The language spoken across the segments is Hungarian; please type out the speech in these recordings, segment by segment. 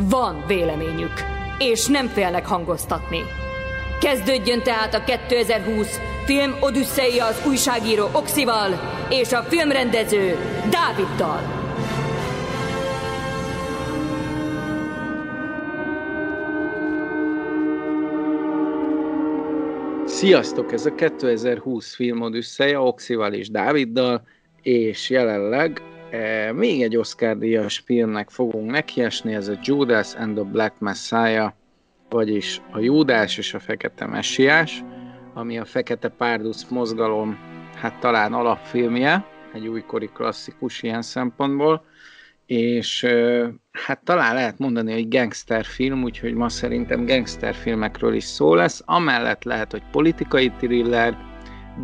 Van véleményük, és nem félnek hangoztatni. Kezdődjön tehát a 2020 film Odüsszeia az újságíró Oxival és a filmrendező Dáviddal. Sziasztok! Ez a 2020 film Odüsszeia Oxival és Dáviddal, és jelenleg e, még egy Oscar-díjas filmnek fogunk nekiesni, ez a Judas and the Black Messiah, vagyis a Júdás és a Fekete Messiás, ami a Fekete Párduc mozgalom, hát talán alapfilmje, egy újkori klasszikus ilyen szempontból, és hát talán lehet mondani, hogy gangsterfilm, úgyhogy ma szerintem gangsterfilmekről is szó lesz. Amellett lehet, hogy politikai thriller,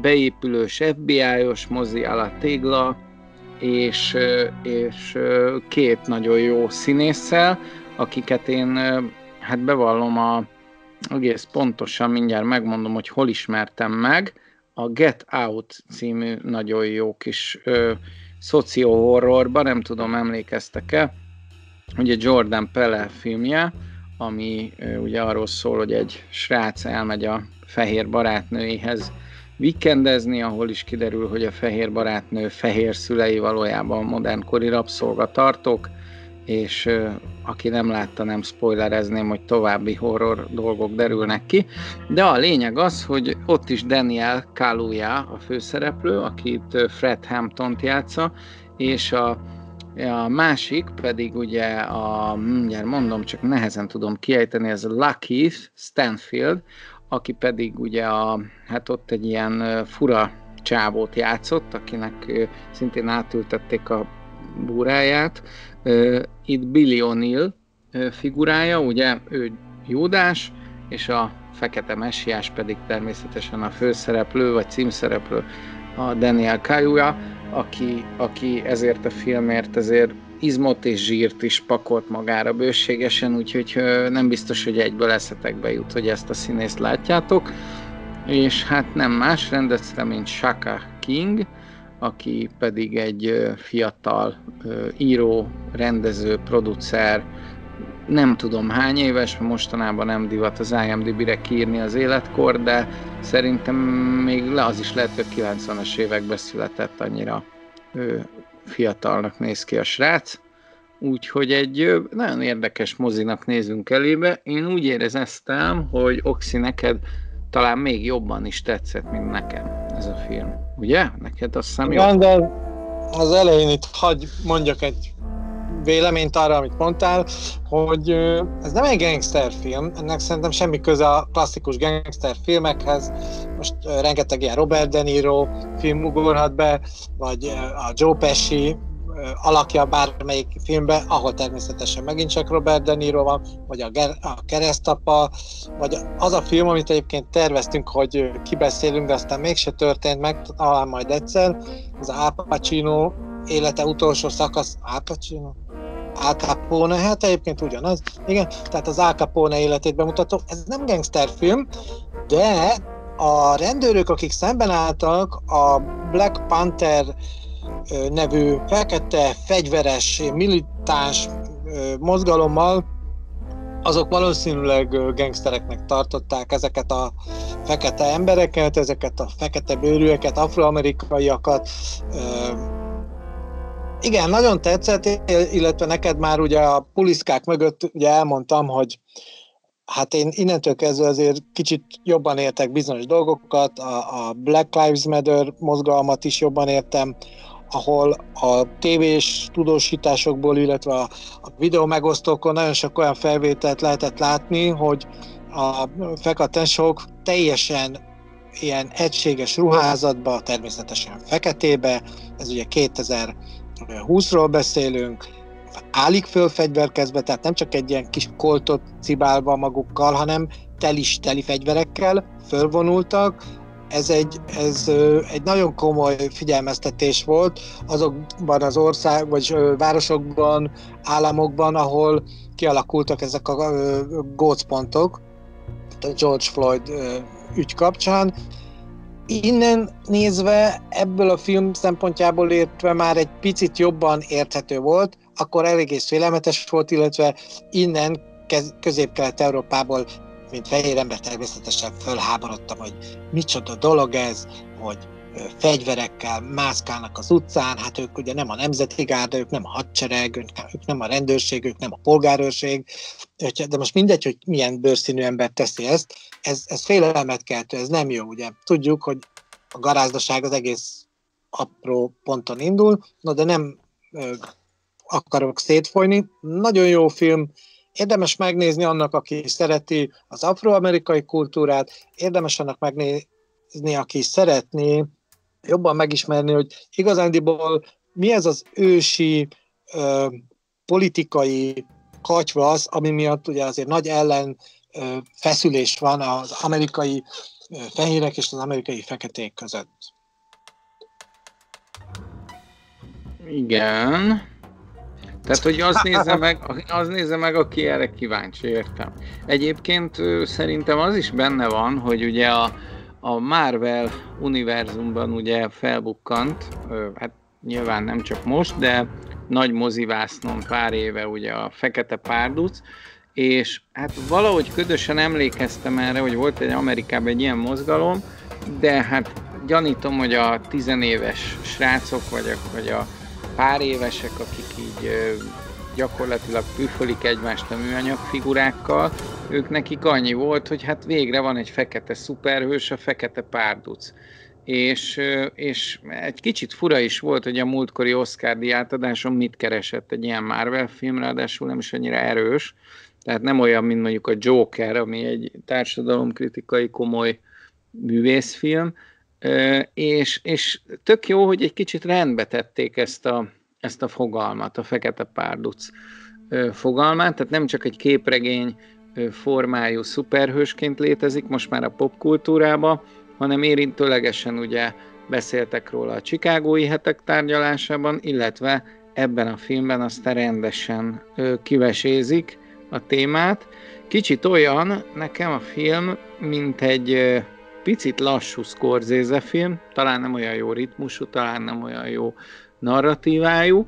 beépülős FBI-os mozi a tégla, és, és két nagyon jó színésszel, akiket én hát bevallom a egész pontosan mindjárt megmondom, hogy hol ismertem meg. A Get Out című nagyon jó kis szociohorrorban, nem tudom, emlékeztek-e, ugye Jordan Pele filmje, ami ugye arról szól, hogy egy srác elmegy a fehér barátnőihez vikendezni, ahol is kiderül, hogy a fehér barátnő fehér szülei valójában modernkori rabszolgatartók, és aki nem látta, nem spoilerezném, hogy további horror dolgok derülnek ki. De a lényeg az, hogy ott is Daniel Kaluuya a főszereplő, akit Fred Hampton játsza, és a, a másik pedig ugye a, mindjárt mondom, csak nehezen tudom kiejteni, ez Lucky Stanfield, aki pedig ugye a, hát ott egy ilyen fura csávót játszott, akinek szintén átültették a búráját, itt Billy O'Neill figurája, ugye ő Júdás, és a Fekete Messiás pedig természetesen a főszereplő, vagy címszereplő, a Daniel Kaluuya, aki, aki ezért a filmért ezért izmot és zsírt is pakolt magára bőségesen, úgyhogy nem biztos, hogy egyből eszetekbe jut, hogy ezt a színészt látjátok. És hát nem más rendezte, mint Shaka King, aki pedig egy fiatal író, rendező, producer, nem tudom hány éves, mostanában nem divat az IMDb-re kiírni az életkor, de szerintem még le az is lehet, hogy 90-es években született annyira fiatalnak néz ki a srác. Úgyhogy egy nagyon érdekes mozinak nézünk elébe. Én úgy éreztem, hogy Oxi neked talán még jobban is tetszett, mint nekem ez a film. Ugye? Neked azt hiszem Igen, de az elején itt hagy mondjak egy véleményt arra, amit mondtál, hogy ez nem egy gangsterfilm, ennek szerintem semmi köze a klasszikus gangster filmekhez. Most rengeteg ilyen Robert De Niro film ugorhat be, vagy a Joe Pesci alakja bármelyik filmbe, ahol természetesen megint csak Robert De Niro van, vagy a, Ger- a keresztapa, vagy az a film, amit egyébként terveztünk, hogy kibeszélünk, de aztán mégse történt meg, talán majd egyszer, az Al Pacino élete utolsó szakasz, Al Pacino? Al Capone, hát egyébként ugyanaz, igen, tehát az Al Capone életét bemutató, ez nem gangsterfilm, de a rendőrök, akik szemben álltak a Black Panther nevű fekete, fegyveres, militáns mozgalommal, azok valószínűleg gangstereknek tartották ezeket a fekete embereket, ezeket a fekete bőrűeket, afroamerikaiakat. Igen, nagyon tetszett, illetve neked már ugye a puliszkák mögött ugye elmondtam, hogy hát én innentől kezdve azért kicsit jobban értek bizonyos dolgokat, a, a Black Lives Matter mozgalmat is jobban értem, ahol a tévés tudósításokból, illetve a, a videó megosztókon nagyon sok olyan felvételt lehetett látni, hogy a feketesok teljesen ilyen egységes ruházatba, természetesen feketébe, ez ugye 2020-ról beszélünk, állik föl fegyverkezve, tehát nem csak egy ilyen kis koltot cibálva magukkal, hanem telis teli fegyverekkel fölvonultak, ez egy, ez egy nagyon komoly figyelmeztetés volt azokban az ország, vagy városokban, államokban, ahol kialakultak ezek a gócpontok, George Floyd ügy kapcsán. Innen nézve, ebből a film szempontjából értve már egy picit jobban érthető volt, akkor eléggé félelmetes volt, illetve innen közép-kelet-európából mint fehér ember természetesen fölháborodtam, hogy micsoda dolog ez, hogy fegyverekkel mászkálnak az utcán, hát ők ugye nem a nemzeti gárda, ők nem a hadsereg, ők nem a rendőrség, ők nem a polgárőrség, de most mindegy, hogy milyen bőrszínű ember teszi ezt, ez, ez félelmet keltő, ez nem jó, ugye. Tudjuk, hogy a garázdaság az egész apró ponton indul, no, de nem akarok szétfolyni. Nagyon jó film, Érdemes megnézni annak, aki szereti az afroamerikai kultúrát, érdemes annak megnézni, aki szeretné jobban megismerni, hogy igazándiból mi ez az ősi ö, politikai katyvasz, ami miatt ugye azért nagy ellen ö, feszülés van az amerikai ö, fehérek és az amerikai feketék között. Igen. Tehát, hogy az nézze meg, az nézze meg, aki erre kíváncsi, értem. Egyébként szerintem az is benne van, hogy ugye a, a Marvel univerzumban ugye felbukkant, hát nyilván nem csak most, de nagy mozivásznon pár éve ugye a Fekete Párduc, és hát valahogy ködösen emlékeztem erre, hogy volt egy Amerikában egy ilyen mozgalom, de hát gyanítom, hogy a tizenéves srácok, vagy a, vagy a pár évesek, akik így gyakorlatilag püfölik egymást a műanyag figurákkal, ők nekik annyi volt, hogy hát végre van egy fekete szuperhős, a fekete párduc. És, és egy kicsit fura is volt, hogy a múltkori Oscar diátadáson mit keresett egy ilyen Marvel film, ráadásul nem is annyira erős, tehát nem olyan, mint mondjuk a Joker, ami egy társadalomkritikai komoly művészfilm, és, és tök jó, hogy egy kicsit rendbe tették ezt a, ezt a fogalmat, a fekete párduc fogalmát, tehát nem csak egy képregény formájú szuperhősként létezik most már a popkultúrába, hanem érintőlegesen ugye beszéltek róla a Csikágói hetek tárgyalásában, illetve ebben a filmben aztán rendesen kivesézik a témát. Kicsit olyan nekem a film, mint egy picit lassú Scorsese film, talán nem olyan jó ritmusú, talán nem olyan jó narratívájú,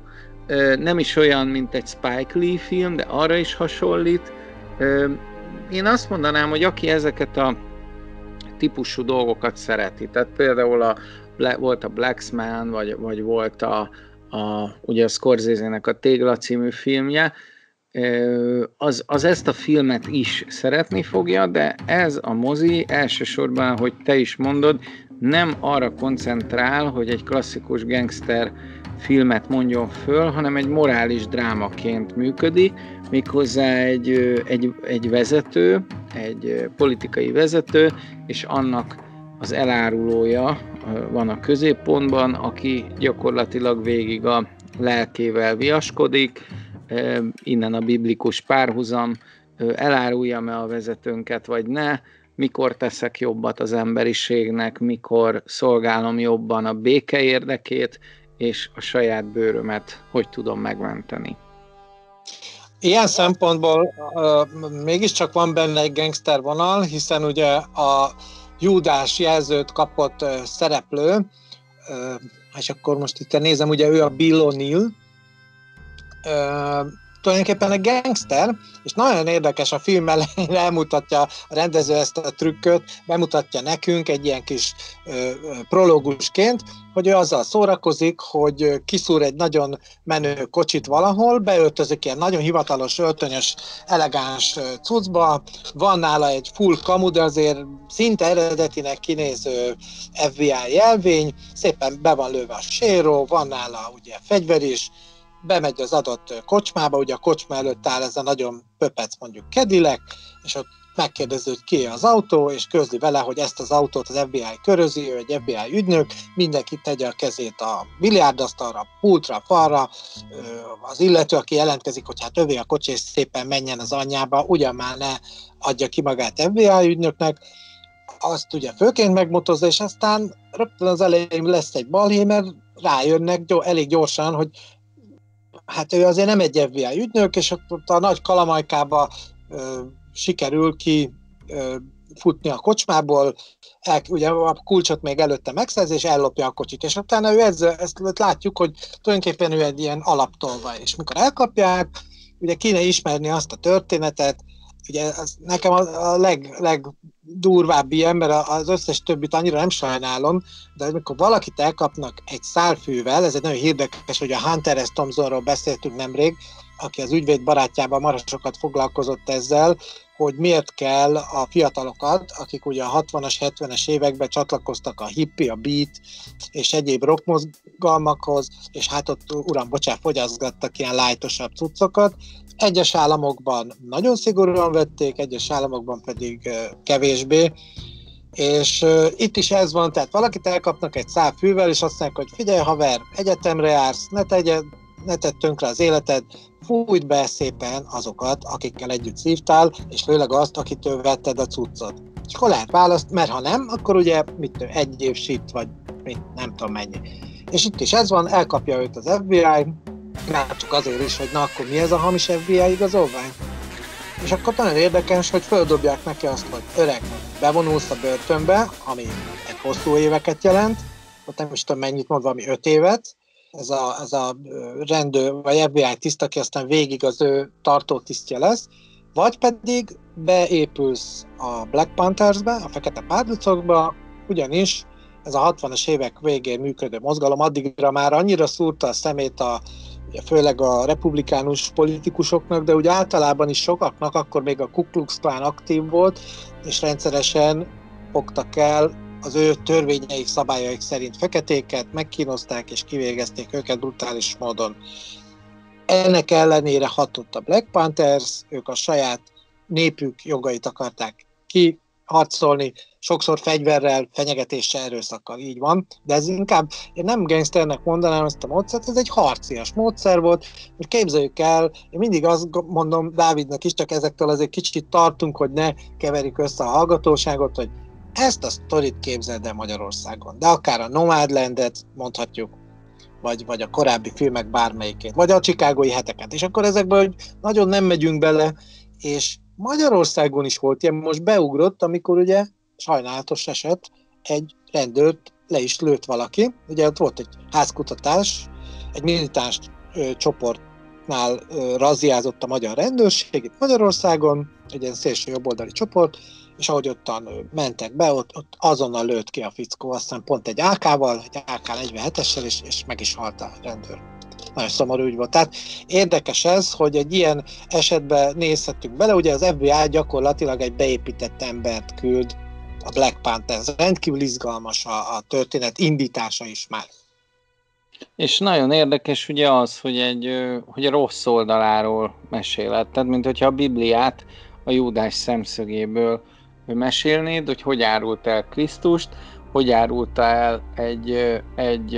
nem is olyan, mint egy Spike Lee film, de arra is hasonlít. Én azt mondanám, hogy aki ezeket a típusú dolgokat szereti, tehát például a, volt a Blacksman, vagy, vagy volt a, a, ugye a Scorsese-nek a Tégla című filmje, az, az ezt a filmet is szeretni fogja, de ez a mozi elsősorban, hogy te is mondod, nem arra koncentrál, hogy egy klasszikus gangster filmet mondjon föl, hanem egy morális drámaként működik, méghozzá egy, egy, egy vezető, egy politikai vezető, és annak az elárulója van a középpontban, aki gyakorlatilag végig a lelkével viaskodik, innen a biblikus párhuzam, elárulja-e a vezetőnket, vagy ne, mikor teszek jobbat az emberiségnek, mikor szolgálom jobban a béke érdekét, és a saját bőrömet hogy tudom megmenteni. Ilyen szempontból uh, mégiscsak van benne egy gangster vonal, hiszen ugye a Júdás jelzőt kapott uh, szereplő, uh, és akkor most itt nézem, ugye ő a Bill O'Neill, tulajdonképpen egy gangster, és nagyon érdekes a film elején elmutatja a rendező ezt a trükköt, bemutatja nekünk egy ilyen kis ö, prológusként, hogy ő azzal szórakozik, hogy kiszúr egy nagyon menő kocsit valahol, beöltözik ilyen nagyon hivatalos, öltönyös, elegáns cuccba, van nála egy full kamu, de azért szinte eredetinek kinéző FBI jelvény, szépen be van lőve a séró, van nála ugye fegyver is, bemegy az adott kocsmába, ugye a kocsma előtt áll ez a nagyon pöpec mondjuk kedilek, és ott megkérdezi, hogy ki az autó, és közli vele, hogy ezt az autót az FBI körözi, ő egy FBI ügynök, mindenki tegye a kezét a biliárdasztalra, a pultra, falra, az illető, aki jelentkezik, hogy hát övé a kocsi, és szépen menjen az anyjába, ugyan már ne adja ki magát FBI ügynöknek, azt ugye főként megmotozza, és aztán rögtön az elején lesz egy balhé, mert rájönnek elég gyorsan, hogy hát ő azért nem egy FBI ügynök, és ott a nagy kalamajkába ö, sikerül ki ö, futni a kocsmából, el, ugye a kulcsot még előtte megszerzi, és ellopja a kocsit, és utána ő ezzel, ezt látjuk, hogy tulajdonképpen ő egy ilyen alaptolva, és mikor elkapják, ugye kéne ismerni azt a történetet, ugye az, nekem a, a leg, legdurvább ilyen, mert az összes többit annyira nem sajnálom, de amikor valakit elkapnak egy szálfűvel, ez egy nagyon érdekes, hogy a Hunter S. Thompsonról beszéltünk nemrég, aki az ügyvéd barátjában mara sokat foglalkozott ezzel, hogy miért kell a fiatalokat, akik ugye a 60-as, 70-es években csatlakoztak a hippi, a beat és egyéb rockmozgalmakhoz, és hát ott, uram, bocsánat, fogyaszgattak ilyen lájtosabb cuccokat, egyes államokban nagyon szigorúan vették, egyes államokban pedig kevésbé, és uh, itt is ez van, tehát valakit elkapnak egy szál fűvel, és azt mondják, hogy figyelj haver, egyetemre jársz, ne, tegye, ne tedd tönkre az életed, fújt be szépen azokat, akikkel együtt szívtál, és főleg azt, akitől vetted a cuccot. És akkor lehet választ, mert ha nem, akkor ugye mit egy év sit, vagy mit, nem tudom mennyi. És itt is ez van, elkapja őt az FBI, már csak azért is, hogy na akkor mi ez a hamis FBI igazolvány? És akkor nagyon érdekes, hogy földobják neki azt, hogy öreg, bevonulsz a börtönbe, ami egy hosszú éveket jelent, ott nem is tudom mennyit mond, valami öt évet, ez a, ez a rendőr, vagy FBI tiszt, aki aztán végig az ő tartó tisztje lesz, vagy pedig beépülsz a Black Panthersbe, a Fekete Párducokba, ugyanis ez a 60-as évek végén működő mozgalom addigra már annyira szúrta a szemét a főleg a republikánus politikusoknak, de úgy általában is sokaknak, akkor még a Ku Klux Klan aktív volt, és rendszeresen fogtak el az ő törvényeik, szabályaik szerint feketéket, megkínozták és kivégezték őket brutális módon. Ennek ellenére hatott a Black Panthers, ők a saját népük jogait akarták ki harcolni, sokszor fegyverrel, fenyegetéssel, erőszakkal, így van, de ez inkább, én nem gangsternek mondanám ezt a módszert, ez egy harcias módszer volt, hogy képzeljük el, én mindig azt mondom Dávidnak is, csak ezektől azért kicsit tartunk, hogy ne keverjük össze a hallgatóságot, hogy ezt a sztorit képzeld el Magyarországon, de akár a Nomadlandet mondhatjuk, vagy, vagy a korábbi filmek bármelyikét, vagy a csikágói heteket, és akkor ezekből nagyon nem megyünk bele, és Magyarországon is volt ilyen, most beugrott, amikor ugye sajnálatos eset, egy rendőrt le is lőtt valaki. Ugye ott volt egy házkutatás, egy militáns ö, csoportnál ö, razziázott a magyar rendőrség itt Magyarországon, egy ilyen szélső jobboldali csoport, és ahogy ottan mentek be, ott, ott azonnal lőtt ki a fickó, aztán pont egy AK-val, egy AK-47-essel, és, és meg is halt a rendőr. Nagyon szomorú ügy volt. Tehát érdekes ez, hogy egy ilyen esetben nézhetünk bele, ugye az FBI gyakorlatilag egy beépített embert küld a Black Panther. Ez rendkívül izgalmas a, a történet indítása is már. És nagyon érdekes ugye az, hogy, egy, hogy a rossz oldaláról mesélet. Tehát, mint hogyha a Bibliát a Júdás szemszögéből mesélnéd, hogy hogy árult el Krisztust, hogy árulta el egy, egy,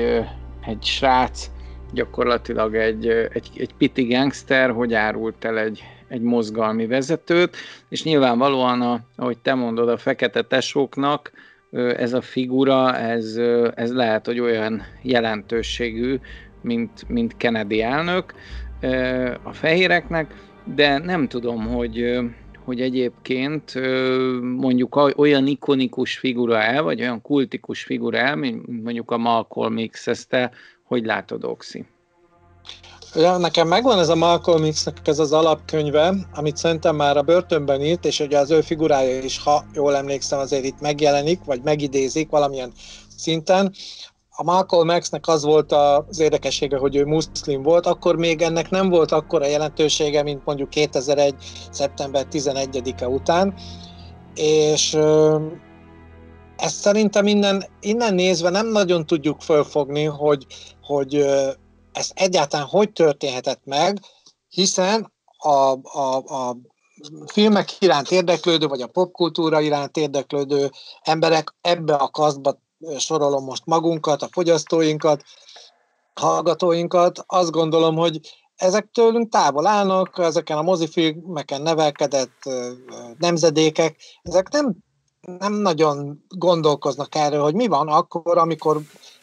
egy srác, gyakorlatilag egy, egy, egy piti gangster, hogy árult el egy, egy mozgalmi vezetőt, és nyilvánvalóan, a, ahogy te mondod, a fekete tesóknak ez a figura, ez, ez lehet, hogy olyan jelentőségű, mint, mint Kennedy elnök a fehéreknek, de nem tudom, hogy, hogy egyébként mondjuk olyan ikonikus figura el, vagy olyan kultikus figura el, mint mondjuk a Malcolm X, ezt te hogy látod, Oxi? Ja, nekem megvan ez a Malcolm X-nek ez az alapkönyve, amit szerintem már a börtönben írt, és ugye az ő figurája is, ha jól emlékszem, azért itt megjelenik, vagy megidézik valamilyen szinten. A Malcolm X-nek az volt az érdekessége, hogy ő muszlim volt, akkor még ennek nem volt akkora jelentősége, mint mondjuk 2001. szeptember 11-e után, és ezt szerintem innen, innen nézve nem nagyon tudjuk fölfogni, hogy, hogy ez egyáltalán hogy történhetett meg, hiszen a, a, a filmek iránt érdeklődő, vagy a popkultúra iránt érdeklődő emberek ebbe a kasztba sorolom most magunkat, a fogyasztóinkat, hallgatóinkat. Azt gondolom, hogy ezek tőlünk távol állnak, ezeken a mozifilmeken nevelkedett nemzedékek, ezek nem, nem nagyon gondolkoznak erről, hogy mi van akkor, amikor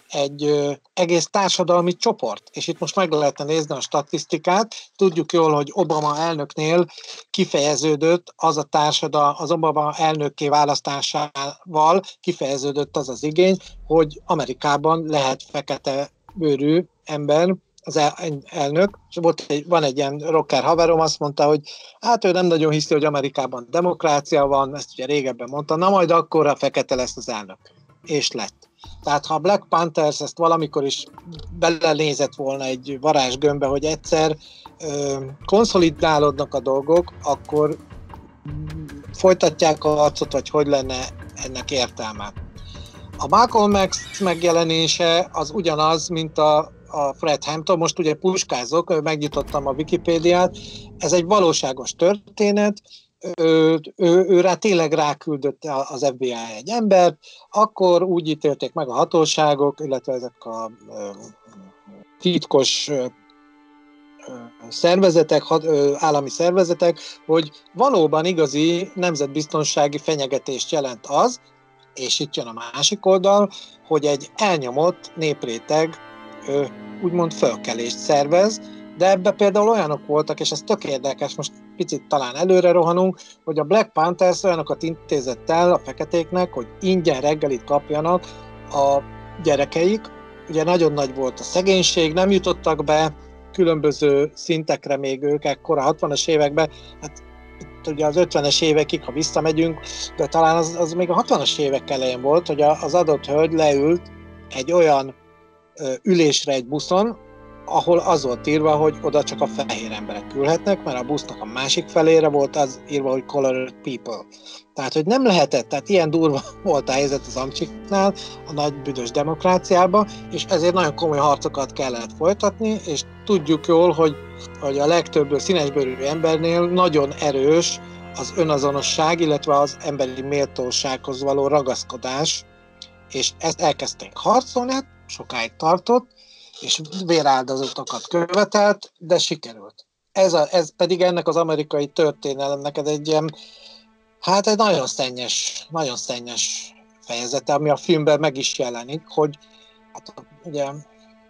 egy ö, egész társadalmi csoport, és itt most meg lehetne nézni a statisztikát, tudjuk jól, hogy Obama elnöknél kifejeződött az a társadalom, az Obama elnökké választásával kifejeződött az az igény, hogy Amerikában lehet fekete bőrű ember, az el, elnök, és volt egy, van egy ilyen rocker haverom, azt mondta, hogy hát ő nem nagyon hiszi, hogy Amerikában demokrácia van, ezt ugye régebben mondta, na majd akkor a fekete lesz az elnök. És lett. Tehát ha a Black Panthers ezt valamikor is belenézett volna egy varázsgömbbe, hogy egyszer ö, konszolidálódnak a dolgok, akkor folytatják a harcot, vagy hogy lenne ennek értelme. A Malcolm X megjelenése az ugyanaz, mint a a Fred Hampton, most ugye puskázok, megnyitottam a Wikipédiát, ez egy valóságos történet, ő, ő, ő rá tényleg ráküldött az FBI egy embert, akkor úgy ítélték meg a hatóságok, illetve ezek a titkos szervezetek, állami szervezetek, hogy valóban igazi nemzetbiztonsági fenyegetést jelent az, és itt jön a másik oldal, hogy egy elnyomott népréteg úgymond fölkelést szervez, de ebbe például olyanok voltak, és ez tök érdekes, most picit talán előre rohanunk, hogy a Black Panthers olyanokat intézett el a feketéknek, hogy ingyen reggelit kapjanak a gyerekeik. Ugye nagyon nagy volt a szegénység, nem jutottak be különböző szintekre még ők a 60-as években, hát ugye az 50-es évekig, ha visszamegyünk, de talán az, az még a 60-as évek elején volt, hogy az adott hölgy leült egy olyan ülésre egy buszon, ahol az volt írva, hogy oda csak a fehér emberek ülhetnek, mert a busznak a másik felére volt az írva, hogy colored people. Tehát, hogy nem lehetett, tehát ilyen durva volt a helyzet az Amcsiknál, a nagy büdös demokráciában, és ezért nagyon komoly harcokat kellett folytatni, és tudjuk jól, hogy, hogy a legtöbb színesbőrű embernél nagyon erős az önazonosság, illetve az emberi méltósághoz való ragaszkodás, és ezt elkezdték harcolni, hát sokáig tartott, és véráldozatokat követelt, de sikerült. Ez, a, ez pedig ennek az amerikai történelemnek ez egy ilyen, hát egy nagyon szennyes, nagyon szennyes fejezete, ami a filmben meg is jelenik, hogy hát ugye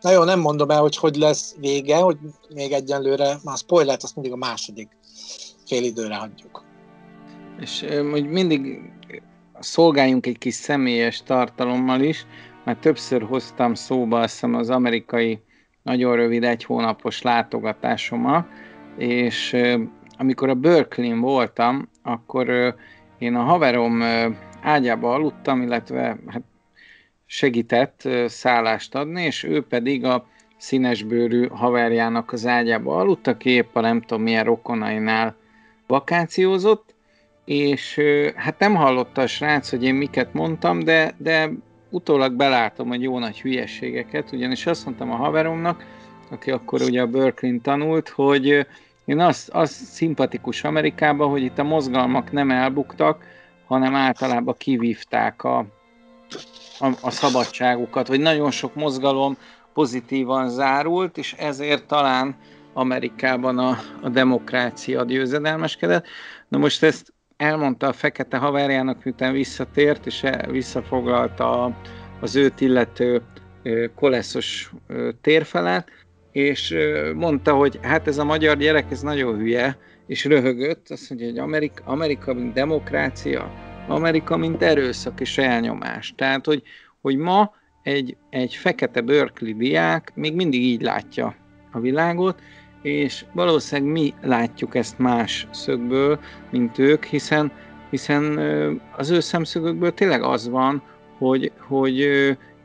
nagyon nem mondom el, hogy hogy lesz vége, hogy még egyenlőre, már spoilert azt mindig a második fél időre hagyjuk. És hogy mindig szolgáljunk egy kis személyes tartalommal is, mert többször hoztam szóba azt hiszem az amerikai nagyon rövid egy hónapos látogatásomat, és amikor a berkeley voltam, akkor én a haverom ágyába aludtam, illetve hát segített szállást adni, és ő pedig a színesbőrű haverjának az ágyába aludt, aki épp a nem tudom milyen rokonainál vakációzott, és hát nem hallotta a srác, hogy én miket mondtam, de, de utólag belátom, hogy jó nagy hülyeségeket, ugyanis azt mondtam a haveromnak, aki akkor ugye a Berkeley tanult, hogy én az, az szimpatikus Amerikában, hogy itt a mozgalmak nem elbuktak, hanem általában kivívták a, a, a szabadságukat, vagy nagyon sok mozgalom pozitívan zárult, és ezért talán Amerikában a, a demokrácia győzedelmeskedett. Na most ezt elmondta a fekete haverjának, miután visszatért, és visszafoglalta a, az őt illető koleszos térfelet, és mondta, hogy hát ez a magyar gyerek, ez nagyon hülye, és röhögött, azt mondja, hogy Amerika, Amerika mint demokrácia, Amerika mint erőszak és elnyomás. Tehát, hogy, hogy ma egy, egy fekete Berkeley diák még mindig így látja a világot, és valószínűleg mi látjuk ezt más szögből, mint ők, hiszen, hiszen az ő szemszögükből tényleg az van, hogy, hogy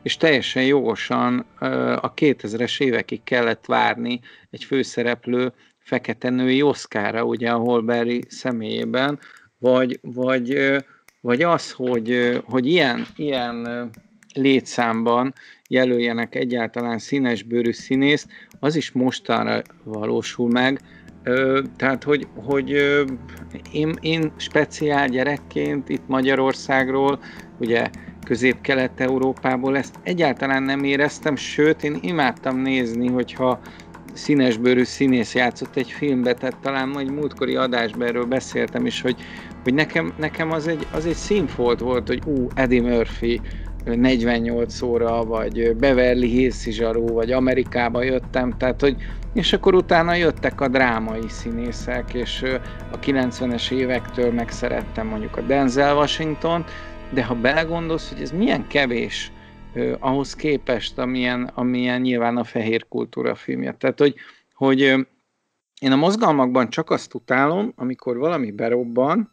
és teljesen jogosan a 2000-es évekig kellett várni egy főszereplő fekete női oszkára, ugye a Holberry személyében, vagy, vagy, vagy az, hogy, hogy ilyen, ilyen létszámban jelöljenek egyáltalán színesbőrű színészt, az is mostanra valósul meg, Tehát, hogy, hogy én, én speciál gyerekként itt Magyarországról, ugye közép-kelet-európából ezt egyáltalán nem éreztem, sőt, én imádtam nézni, hogyha színesbőrű színész játszott egy filmbe, tehát talán majd múltkori adásban erről beszéltem is, hogy, hogy nekem, nekem az, egy, az egy színfolt volt, hogy ú, Eddie Murphy 48 óra, vagy Beverly Hills zsarú, vagy Amerikába jöttem, tehát hogy és akkor utána jöttek a drámai színészek, és a 90-es évektől megszerettem mondjuk a Denzel Washington, de ha belegondolsz, hogy ez milyen kevés eh, ahhoz képest, amilyen, amilyen nyilván a fehér kultúra filmje. Tehát, hogy, hogy én a mozgalmakban csak azt utálom, amikor valami berobban,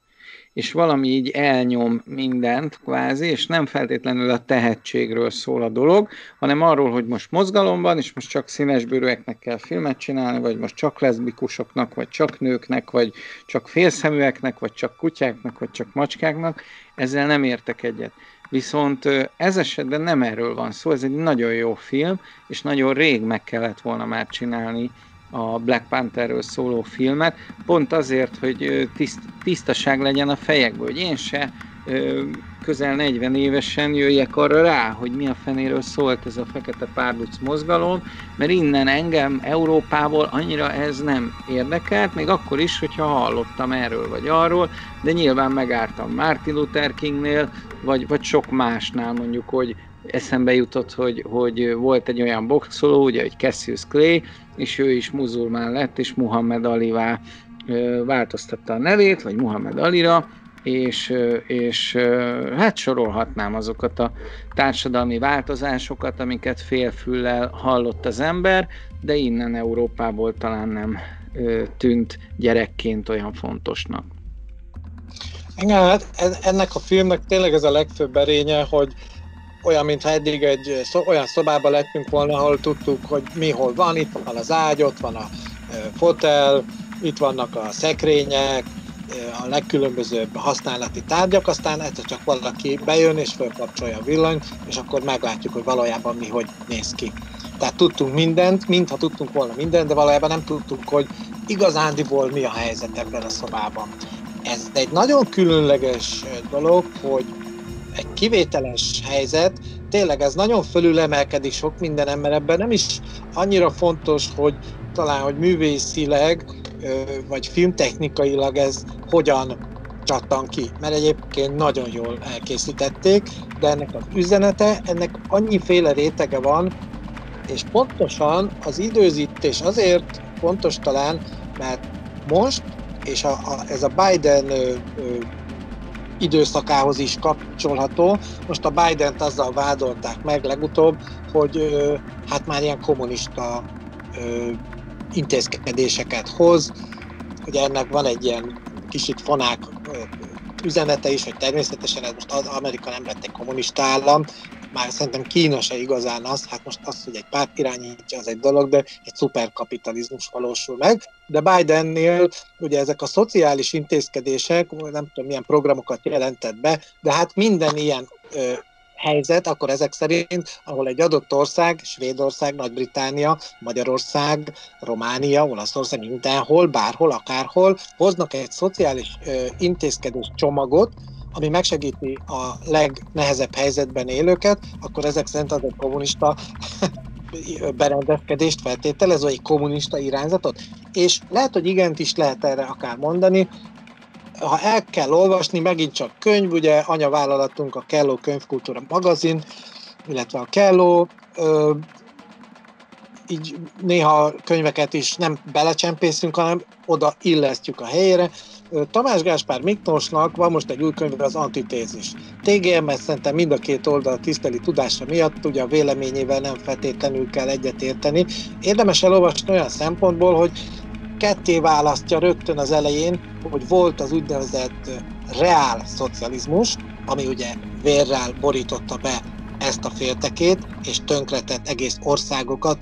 és valami így elnyom mindent kvázi, és nem feltétlenül a tehetségről szól a dolog, hanem arról, hogy most mozgalomban, és most csak színesbőrűeknek kell filmet csinálni, vagy most csak leszbikusoknak, vagy csak nőknek, vagy csak félszeműeknek, vagy csak kutyáknak, vagy csak macskáknak, ezzel nem értek egyet. Viszont ez esetben nem erről van szó, ez egy nagyon jó film, és nagyon rég meg kellett volna már csinálni a Black Pantherről szóló filmet, pont azért, hogy tiszt, tisztaság legyen a fejekből, hogy én se közel 40 évesen jöjjek arra rá, hogy mi a fenéről szólt ez a fekete párduc mozgalom, mert innen engem Európából annyira ez nem érdekelt, még akkor is, hogyha hallottam erről vagy arról, de nyilván megártam Martin Luther Kingnél, vagy, vagy sok másnál mondjuk, hogy eszembe jutott, hogy, hogy volt egy olyan boxoló, ugye, hogy Cassius Clay, és ő is muzulmán lett, és Muhammad Alivá változtatta a nevét, vagy Muhammad Alira, és, és hát sorolhatnám azokat a társadalmi változásokat, amiket félfüllel hallott az ember, de innen Európából talán nem tűnt gyerekként olyan fontosnak. Igen, hát ennek a filmnek tényleg ez a legfőbb erénye, hogy olyan, mintha eddig egy olyan szobában lettünk volna, ahol tudtuk, hogy mi hol van, itt van az ágy, ott van a fotel, itt vannak a szekrények, a legkülönbözőbb használati tárgyak, aztán egyszer csak valaki bejön és felkapcsolja a villanyt, és akkor meglátjuk, hogy valójában mi hogy néz ki. Tehát tudtunk mindent, mintha tudtunk volna mindent, de valójában nem tudtuk, hogy igazándiból mi a helyzet ebben a szobában. Ez egy nagyon különleges dolog, hogy egy kivételes helyzet, tényleg ez nagyon fölülemelkedik sok minden ember ebben nem is annyira fontos, hogy talán, hogy művészileg, vagy filmtechnikailag ez hogyan csattan ki, mert egyébként nagyon jól elkészítették, de ennek az üzenete, ennek annyiféle rétege van, és pontosan az időzítés azért fontos talán, mert most, és a, a, ez a Biden ö, ö, időszakához is kapcsolható. Most a Biden-t azzal vádolták meg legutóbb, hogy hát már ilyen kommunista intézkedéseket hoz. Ugye ennek van egy ilyen kicsit fonák üzenete is, hogy természetesen ez most az Amerika nem lett egy kommunista állam, már szerintem Kína se igazán az, hát most az, hogy egy párt irányítja, az egy dolog, de egy szuperkapitalizmus valósul meg. De Bidennél ugye ezek a szociális intézkedések, nem tudom milyen programokat jelentett be, de hát minden ilyen ö, helyzet, akkor ezek szerint, ahol egy adott ország, Svédország, Nagy-Británia, Magyarország, Románia, Olaszország, mindenhol, bárhol, akárhol, hoznak egy szociális ö, intézkedés csomagot, ami megsegíti a legnehezebb helyzetben élőket, akkor ezek szerint az egy kommunista berendezkedést feltételez, vagy egy kommunista irányzatot. És lehet, hogy igent is lehet erre akár mondani, ha el kell olvasni, megint csak könyv, ugye anyavállalatunk a Kelló Könyvkultúra magazin, illetve a Kelló, így néha könyveket is nem belecsempészünk, hanem oda illesztjük a helyére, Tamás Gáspár Miklósnak van most egy új könyv, az Antitézis. TGMS szerintem mind a két oldal tiszteli tudása miatt, ugye a véleményével nem feltétlenül kell egyetérteni. Érdemes elolvasni olyan szempontból, hogy ketté választja rögtön az elején, hogy volt az úgynevezett reál szocializmus, ami ugye vérrel borította be ezt a féltekét, és tönkretett egész országokat,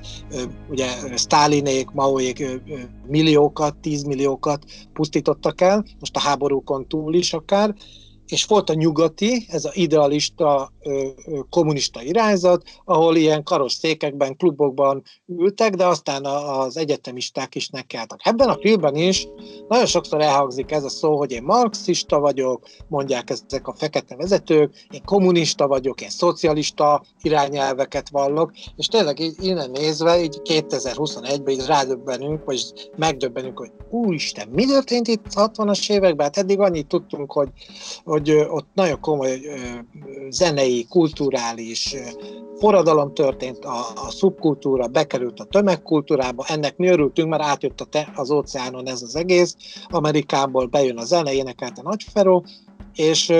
ugye Stálinék, Maoék milliókat, tízmilliókat pusztítottak el, most a háborúkon túl is akár, és volt a nyugati, ez a idealista kommunista irányzat, ahol ilyen karos székekben, klubokban ültek, de aztán az egyetemisták is nekeltek. Ebben a filmben is nagyon sokszor elhangzik ez a szó, hogy én marxista vagyok, mondják ezek a fekete vezetők, én kommunista vagyok, én szocialista irányelveket vallok, és tényleg így innen nézve, így 2021-ben így rádöbbenünk, vagy megdöbbenünk, hogy úristen, mi történt itt 60-as években? Hát eddig annyit tudtunk, hogy, hogy ott nagyon komoly zenei, kulturális forradalom történt, a, a szubkultúra bekerült a tömegkultúrába, ennek mi örültünk, mert átjött a te, az óceánon ez az egész, Amerikából bejön a zene, énekelte Nagy Feró, és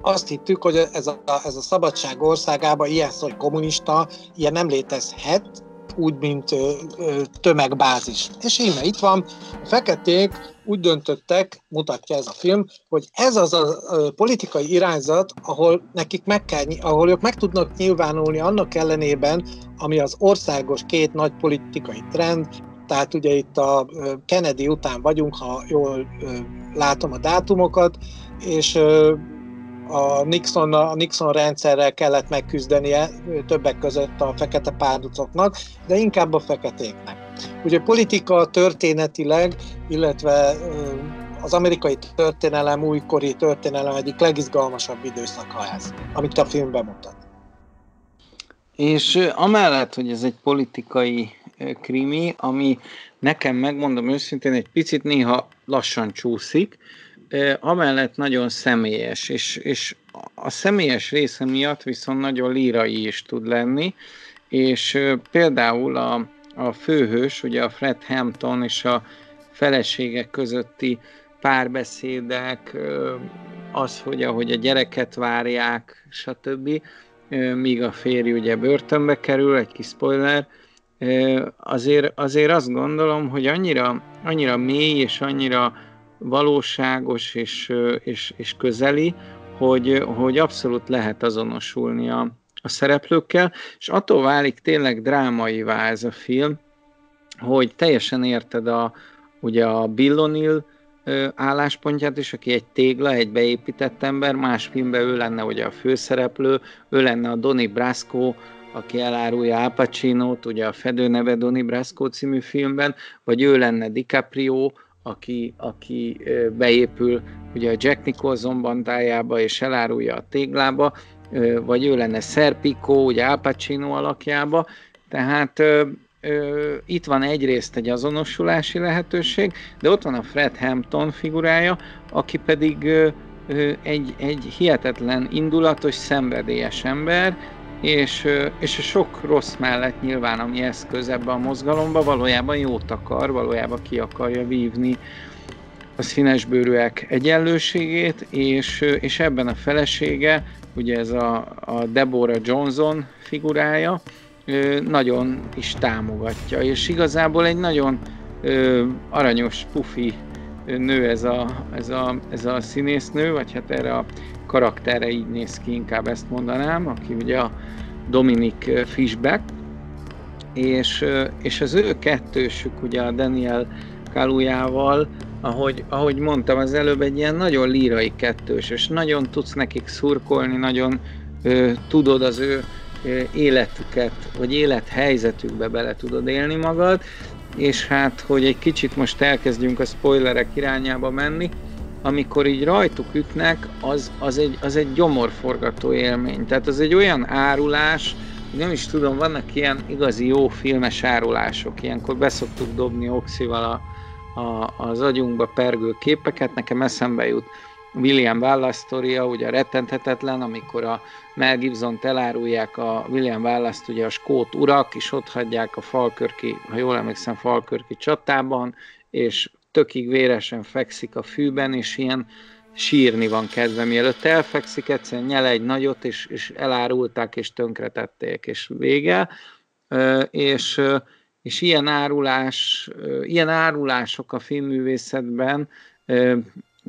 azt hittük, hogy ez a, ez a szabadság országában ilyen szó, hogy kommunista, ilyen nem létezhet, úgy, mint tömegbázis. És íme itt van, a feketék úgy döntöttek, mutatja ez a film, hogy ez az a politikai irányzat, ahol nekik meg kell, ahol ők meg tudnak nyilvánulni annak ellenében, ami az országos két nagy politikai trend, tehát ugye itt a Kennedy után vagyunk, ha jól látom a dátumokat, és a Nixon, a Nixon rendszerrel kellett megküzdenie többek között a fekete párducoknak, de inkább a feketéknek. Ugye politika történetileg, illetve az amerikai történelem, újkori történelem egyik legizgalmasabb időszaka ez, amit a film bemutat. És amellett, hogy ez egy politikai krimi, ami nekem megmondom őszintén egy picit néha lassan csúszik, amellett nagyon személyes, és, és a személyes része miatt viszont nagyon lírai is tud lenni, és például a, a főhős, ugye a Fred Hampton és a feleségek közötti párbeszédek, az, hogy ahogy a gyereket várják, stb., míg a férj ugye börtönbe kerül, egy kis spoiler, azért, azért azt gondolom, hogy annyira, annyira mély és annyira valóságos és, és, és közeli, hogy, hogy abszolút lehet azonosulni a, a szereplőkkel, és attól válik tényleg drámaivá ez a film, hogy teljesen érted a, ugye a Bill O'Neill álláspontját is, aki egy tégla, egy beépített ember, más filmben ő lenne ugye a főszereplő, ő lenne a Donnie Brasco, aki elárulja Al Pacino-t, ugye a Fedő neve Donnie Brasco című filmben, vagy ő lenne DiCaprio, aki, aki beépül ugye a Jack Nicholson bandájába és elárulja a téglába, vagy ő lenne Serpico, ugye Al Pacino alakjába, tehát itt van egyrészt egy azonosulási lehetőség, de ott van a Fred Hampton figurája, aki pedig egy, egy hihetetlen indulatos, szenvedélyes ember, és, és a sok rossz mellett nyilván, ami eszköz ebbe a mozgalomba, valójában jót akar, valójában ki akarja vívni a színesbőrűek egyenlőségét, és, és ebben a felesége, ugye ez a, a Deborah Johnson figurája, nagyon is támogatja, és igazából egy nagyon aranyos, pufi nő ez a, ez, a, ez a színésznő, vagy hát erre a karaktere így néz ki, inkább ezt mondanám, aki ugye a Dominic Fishback, és, és az ő kettősük ugye a Daniel Kalujával, ahogy, ahogy mondtam az előbb, egy ilyen nagyon lírai kettős, és nagyon tudsz nekik szurkolni, nagyon ö, tudod az ő életüket, vagy élethelyzetükbe bele tudod élni magad, és hát, hogy egy kicsit most elkezdjünk a spoilerek irányába menni, amikor így rajtuk ütnek, az, az, egy, az egy gyomorforgató élmény. Tehát az egy olyan árulás, nem is tudom, vannak ilyen igazi jó filmes árulások, ilyenkor beszoktuk dobni oxival a, a, az agyunkba pergő képeket, nekem eszembe jut William Wallace sztoria, ugye rettenthetetlen, amikor a Mel Gibson elárulják a William Wallace-t, ugye a skót urak, és ott hagyják a Falkörki, ha jól emlékszem, Falkörki csatában, és tökig véresen fekszik a fűben, és ilyen sírni van kedve, mielőtt elfekszik, egyszerűen nyel egy nagyot, és, és elárulták, és tönkretették, és vége. És, és ilyen árulás, ilyen árulások a filmművészetben,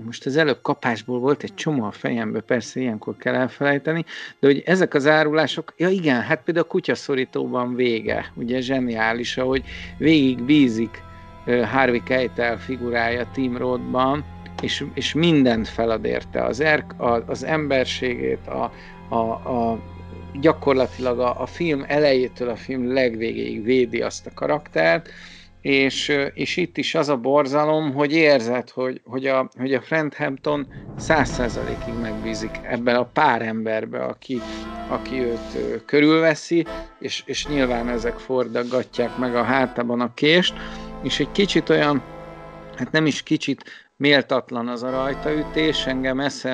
most az előbb kapásból volt egy csomó a fejembe, persze ilyenkor kell elfelejteni, de hogy ezek az árulások, ja igen, hát például a kutyaszorítóban vége, ugye zseniális, ahogy végig bízik Harvey Keitel figurája Tim Rothban, és, és mindent felad érte, az, erk, az emberségét, a, a, a gyakorlatilag a, a film elejétől a film legvégéig védi azt a karaktert, és, és itt is az a borzalom, hogy érzed, hogy, hogy, a, hogy a Hampton száz százalékig megbízik ebben a pár emberbe, aki, aki őt körülveszi, és, és nyilván ezek fordaggatják meg a hátában a kést, és egy kicsit olyan, hát nem is kicsit, méltatlan az a rajtaütés, engem esze,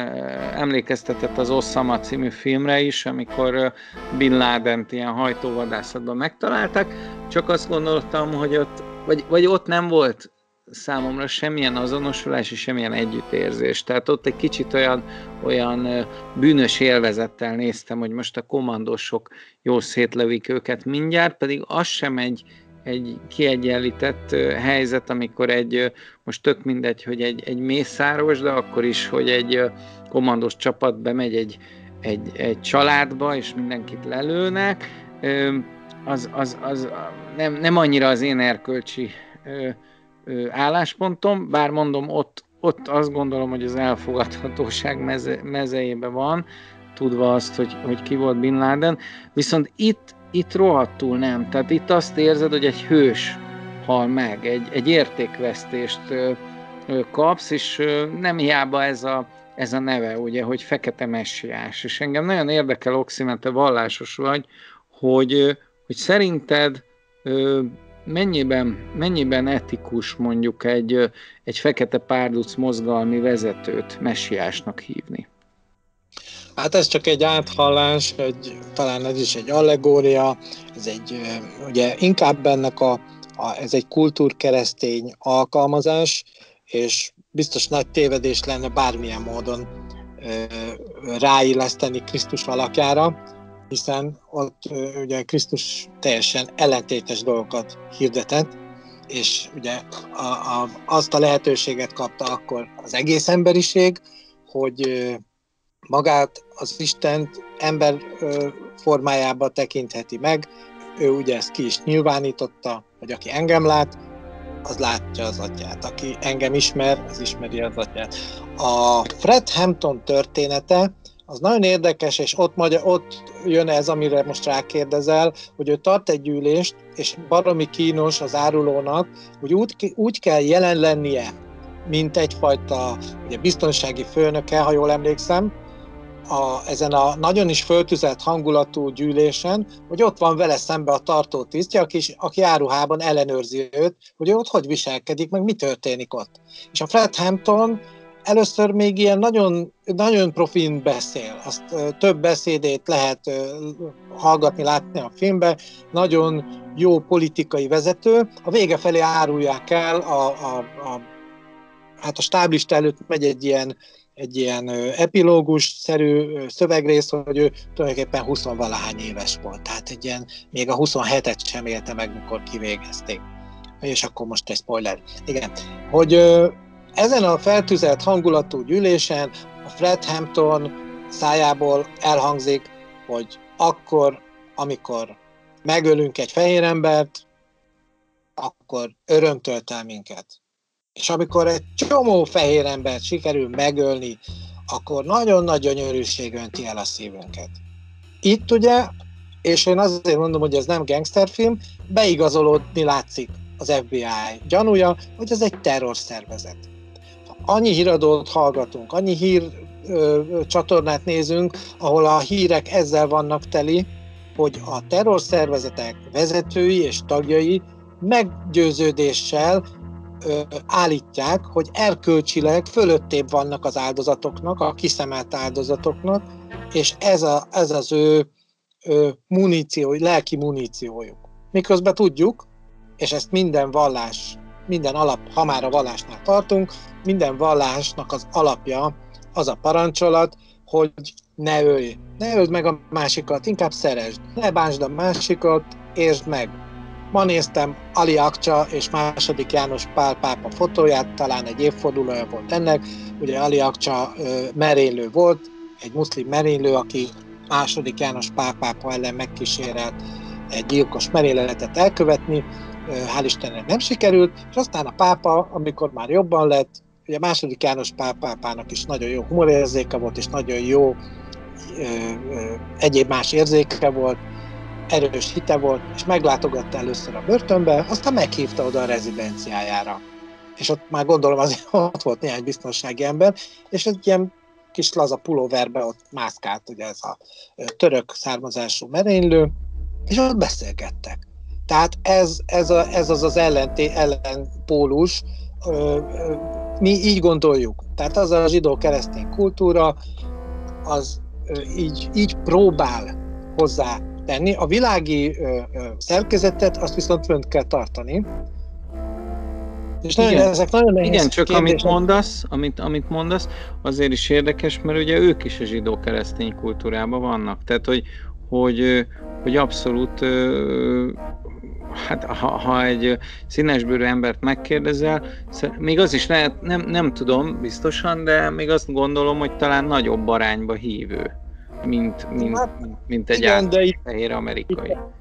emlékeztetett az Osama című filmre is, amikor Bin Laden ilyen hajtóvadászatban megtalálták, csak azt gondoltam, hogy ott, vagy, vagy ott nem volt számomra semmilyen azonosulás és semmilyen együttérzés. Tehát ott egy kicsit olyan, olyan bűnös élvezettel néztem, hogy most a kommandósok jól szétlövik őket mindjárt, pedig az sem egy, egy kiegyenlített helyzet, amikor egy, most tök mindegy, hogy egy, egy mészáros, de akkor is, hogy egy kommandós csapat bemegy egy, egy, egy családba, és mindenkit lelőnek, az, az, az nem, nem annyira az én erkölcsi álláspontom, bár mondom, ott, ott azt gondolom, hogy az elfogadhatóság meze, mezejében van, tudva azt, hogy, hogy ki volt Bin Laden, viszont itt itt rohadtul nem. Tehát itt azt érzed, hogy egy hős hal meg, egy, egy értékvesztést ö, ö, kapsz, és ö, nem hiába ez a, ez a neve, ugye, hogy fekete messiás. És engem nagyon érdekel, Oxi, te vallásos vagy, hogy, hogy szerinted mennyiben, mennyiben etikus mondjuk egy, egy fekete párduc mozgalmi vezetőt messiásnak hívni? Hát ez csak egy áthallás, egy, talán ez is egy allegória, ez egy, ugye inkább ennek a, a ez egy kultúrkeresztény alkalmazás, és biztos nagy tévedés lenne bármilyen módon ráilleszteni Krisztus alakjára, hiszen ott ugye Krisztus teljesen ellentétes dolgokat hirdetett, és ugye a, a, azt a lehetőséget kapta akkor az egész emberiség, hogy magát az Istent ember formájába tekintheti meg, ő ugye ezt ki is nyilvánította, hogy aki engem lát, az látja az atyát. Aki engem ismer, az ismeri az atyát. A Fred Hampton története az nagyon érdekes, és ott, magyar, ott jön ez, amire most rákérdezel, hogy ő tart egy gyűlést, és baromi kínos az árulónak, hogy úgy, úgy kell jelen lennie, mint egyfajta ugye, biztonsági főnöke, ha jól emlékszem, a, ezen a nagyon is föltüzelt hangulatú gyűlésen, hogy ott van vele szembe a tartó tisztje, aki, aki áruhában ellenőrzi őt, hogy ott hogy viselkedik, meg mi történik ott. És a Fred Hampton először még ilyen nagyon, nagyon profin beszél, azt több beszédét lehet hallgatni, látni a filmben, nagyon jó politikai vezető, a vége felé árulják el, a, a, a, hát a stáblista előtt megy egy ilyen egy ilyen epilógus-szerű szövegrész, hogy ő tulajdonképpen 20 valahány éves volt. Tehát egy ilyen, még a 27-et sem élte meg, mikor kivégezték. És akkor most egy spoiler. Igen. Hogy ezen a feltűzelt hangulatú gyűlésen a Fred Hampton szájából elhangzik, hogy akkor, amikor megölünk egy fehér embert, akkor öröm tölt el minket. És amikor egy csomó fehér embert sikerül megölni, akkor nagyon nagy gyönyörűség önti el a szívünket. Itt ugye, és én azért mondom, hogy ez nem gangsterfilm, beigazolódni látszik az FBI gyanúja, hogy ez egy terrorszervezet. Annyi híradót hallgatunk, annyi hír ö, csatornát nézünk, ahol a hírek ezzel vannak teli, hogy a terrorszervezetek vezetői és tagjai meggyőződéssel állítják, hogy erkölcsileg fölöttébb vannak az áldozatoknak, a kiszemelt áldozatoknak, és ez, a, ez az ő, ő muníció, lelki muníciójuk. Miközben tudjuk, és ezt minden vallás, minden alap, ha már a vallásnál tartunk, minden vallásnak az alapja az a parancsolat, hogy ne ölj, ne öld meg a másikat, inkább szeresd, ne bánsd a másikat, értsd meg, Ma néztem Ali Akcsa és második János Pál pápa fotóját, talán egy évfordulója volt ennek. Ugye Ali Akcsa merénylő volt, egy muszlim merénylő, aki második János Pál pápa ellen megkísérelt egy gyilkos merényletet elkövetni, hál' Istennek nem sikerült, és aztán a pápa, amikor már jobban lett, ugye második János Pál pápának is nagyon jó humorérzéke volt, és nagyon jó ö, ö, egyéb más érzéke volt, erős hite volt, és meglátogatta először a börtönbe, aztán meghívta oda a rezidenciájára. És ott már gondolom azért ott volt néhány biztonsági ember, és egy ilyen kis laza pulóverbe ott mászkált ugye ez a török származású merénylő, és ott beszélgettek. Tehát ez, ez, a, ez az az ellenté, ellenpólus, mi így gondoljuk. Tehát az a zsidó-keresztény kultúra, az így, így próbál hozzá tenni. A világi szerkezetet azt viszont fönt kell tartani. És nagyon, igen, ezek nagyon nehéz Igen, csak kérdések. amit mondasz, amit, amit mondasz, azért is érdekes, mert ugye ők is a zsidó-keresztény kultúrában vannak. Tehát, hogy, hogy, hogy abszolút hát ha, ha egy színesbőrű embert megkérdezel, még az is lehet, nem, nem tudom biztosan, de még azt gondolom, hogy talán nagyobb arányba hívő, mint, mint, hát, mint egy igen, de fehér amerikai. Igen.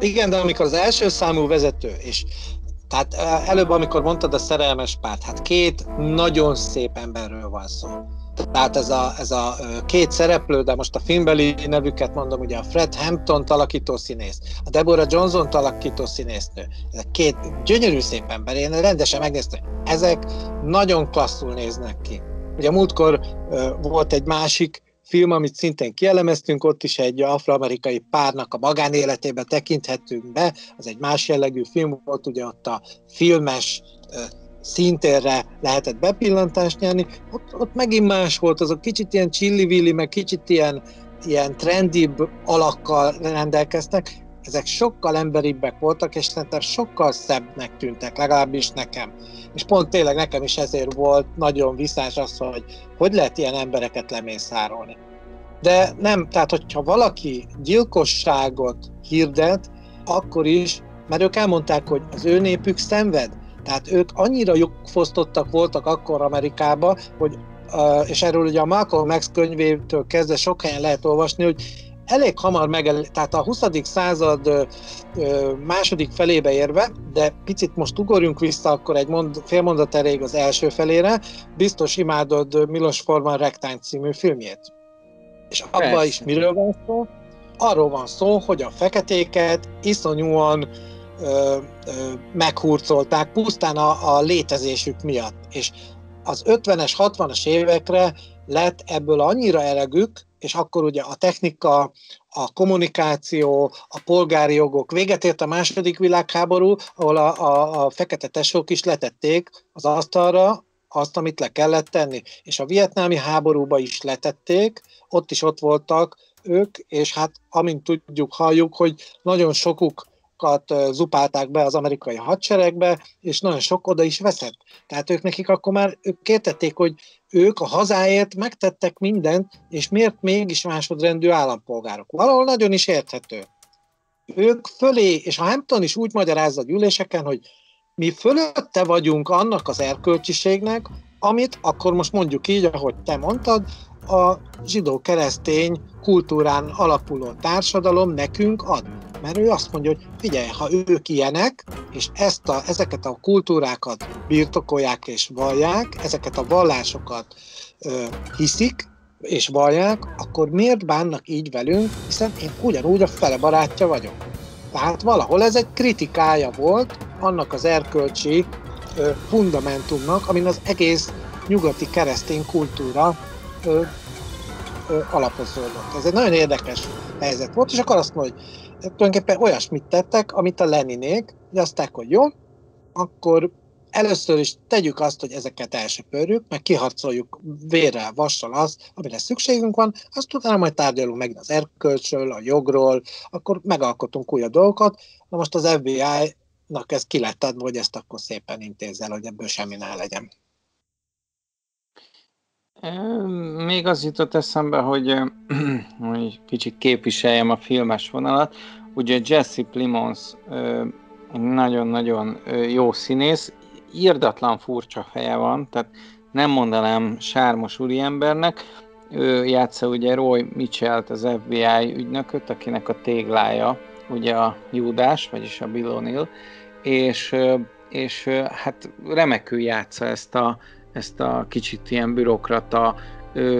igen, de amikor az első számú vezető, és tehát előbb, amikor mondtad a szerelmes párt, hát két nagyon szép emberről van szó. Tehát ez a, ez a két szereplő, de most a filmbeli nevüket mondom, ugye a Fred Hampton alakító színész, a Deborah Johnson alakító színésznő, ezek két gyönyörű szép ember, én rendesen megnéztem, ezek nagyon klasszul néznek ki. Ugye múltkor volt egy másik film, amit szintén kielemeztünk, ott is egy afroamerikai párnak a magánéletébe tekinthetünk be, az egy más jellegű film volt, ugye ott a filmes szintérre lehetett bepillantást nyerni, ott, ott megint más volt, azok kicsit ilyen csillivilli, meg kicsit ilyen, ilyen trendibb alakkal rendelkeztek, ezek sokkal emberibbek voltak, és szerintem sokkal szebbnek tűntek, legalábbis nekem. És pont tényleg nekem is ezért volt nagyon visszás az, hogy hogy lehet ilyen embereket lemészárolni. De nem, tehát hogyha valaki gyilkosságot hirdet, akkor is, mert ők elmondták, hogy az ő népük szenved, tehát ők annyira jogfosztottak voltak akkor Amerikába, hogy és erről ugye a Malcolm X könyvétől kezdve sok helyen lehet olvasni, hogy elég hamar megel, tehát a 20. század második felébe érve, de picit most ugorjunk vissza akkor egy mond, fél mondat elég az első felére, biztos imádod Milos Forman Rektány című filmjét. És abban is miről van szó? Arról van szó, hogy a feketéket iszonyúan ö, ö, meghurcolták pusztán a, a létezésük miatt. És az 50-es, 60-as évekre lett ebből annyira elegük, és akkor ugye a technika, a kommunikáció, a polgári jogok véget ért a második világháború, ahol a, a, a fekete tesók is letették az asztalra azt, amit le kellett tenni. És a vietnámi háborúba is letették, ott is ott voltak ők, és hát amint tudjuk, halljuk, hogy nagyon sokuk zupálták be az amerikai hadseregbe, és nagyon sok oda is veszett. Tehát ők nekik akkor már ők értették, hogy ők a hazáért megtettek mindent, és miért mégis másodrendű állampolgárok. Valahol nagyon is érthető. Ők fölé, és a Hampton is úgy magyarázza a gyűléseken, hogy mi fölötte vagyunk annak az erkölcsiségnek, amit akkor most mondjuk így, ahogy te mondtad, a zsidó-keresztény kultúrán alapuló társadalom nekünk ad. Mert ő azt mondja, hogy figyelj, ha ők ilyenek, és ezt a, ezeket a kultúrákat birtokolják és vallják, ezeket a vallásokat ö, hiszik, és vallják, akkor miért bánnak így velünk, hiszen én ugyanúgy a fele barátja vagyok. Tehát valahol ez egy kritikája volt annak az erkölcsi ö, fundamentumnak, amin az egész nyugati keresztény kultúra ö, ö, alapozódott. Ez egy nagyon érdekes helyzet volt, és akkor azt mondja, hogy tulajdonképpen olyasmit tettek, amit a Leninék, hogy azt hogy jó, akkor először is tegyük azt, hogy ezeket elsöpörjük, meg kiharcoljuk vérrel, vassal azt, amire szükségünk van, azt utána majd tárgyalunk meg az erkölcsről, a jogról, akkor megalkotunk újabb dolgokat. Na most az FBI-nak ez ki lett adva, hogy ezt akkor szépen intézzel, hogy ebből semmi ne legyen. Még az jutott eszembe, hogy, hogy kicsit képviseljem a filmes vonalat. Ugye Jesse Plimons nagyon-nagyon jó színész, írdatlan furcsa feje van, tehát nem mondanám sármos úriembernek. Ő játsza ugye Roy Mitchell-t, az FBI ügynököt, akinek a téglája ugye a Júdás, vagyis a Bill és, és hát remekül játsza ezt a ezt a kicsit ilyen bürokrata,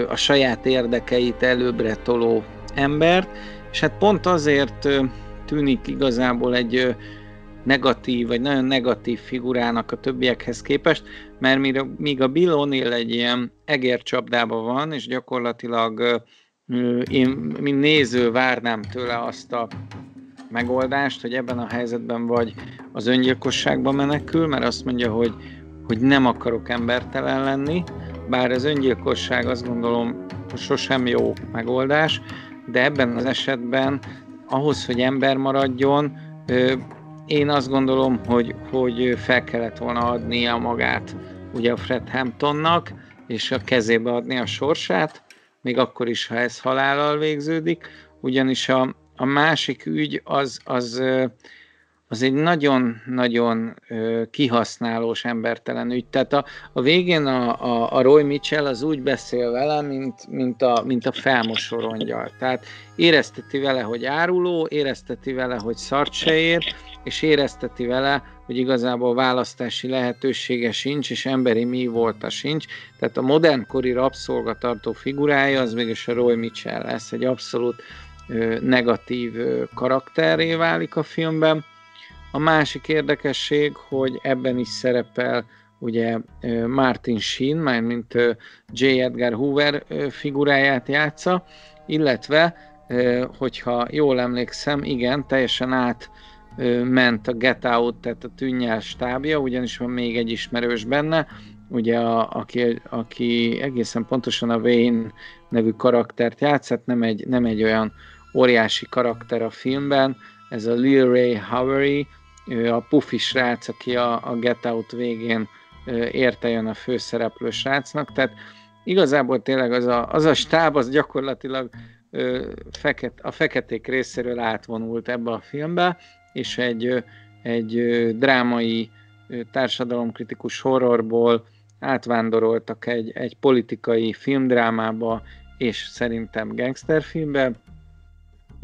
a saját érdekeit előbbre toló embert, és hát pont azért tűnik igazából egy negatív, vagy nagyon negatív figurának a többiekhez képest, mert míg a Bill O'Neill egy ilyen egércsapdában van, és gyakorlatilag én, mint néző várnám tőle azt a megoldást, hogy ebben a helyzetben vagy az öngyilkosságba menekül, mert azt mondja, hogy, hogy nem akarok embertelen lenni, bár az öngyilkosság azt gondolom sosem jó megoldás, de ebben az esetben ahhoz, hogy ember maradjon, én azt gondolom, hogy, hogy fel kellett volna adnia magát ugye a Fred Hamptonnak, és a kezébe adni a sorsát, még akkor is, ha ez halállal végződik, ugyanis a, a másik ügy az, az, az egy nagyon-nagyon kihasználós, embertelen ügy. Tehát a, a végén a, a, a Roy Mitchell az úgy beszél vele, mint, mint, a, mint a felmosorongyal. Tehát érezteti vele, hogy áruló, érezteti vele, hogy szart se ér, és érezteti vele, hogy igazából választási lehetősége sincs, és emberi mi volta sincs. Tehát a modernkori rabszolgatartó figurája az mégis a Roy Mitchell lesz, egy abszolút negatív ö, karakterré válik a filmben. A másik érdekesség, hogy ebben is szerepel ugye Martin Sheen, már mint J. Edgar Hoover figuráját játsza, illetve, hogyha jól emlékszem, igen, teljesen át ment a Get Out, tehát a tűnnyel stábja, ugyanis van még egy ismerős benne, ugye a, aki, aki egészen pontosan a Wayne nevű karaktert játszett, nem egy, nem egy olyan óriási karakter a filmben, ez a Lil Ray Howery, a pufi srác, aki a, a Get Out végén érte jön a főszereplő srácnak, tehát igazából tényleg az a, az a stáb az gyakorlatilag feket, a feketék részéről átvonult ebbe a filmbe, és egy, egy drámai, társadalomkritikus horrorból átvándoroltak egy, egy politikai filmdrámába, és szerintem gangsterfilmbe.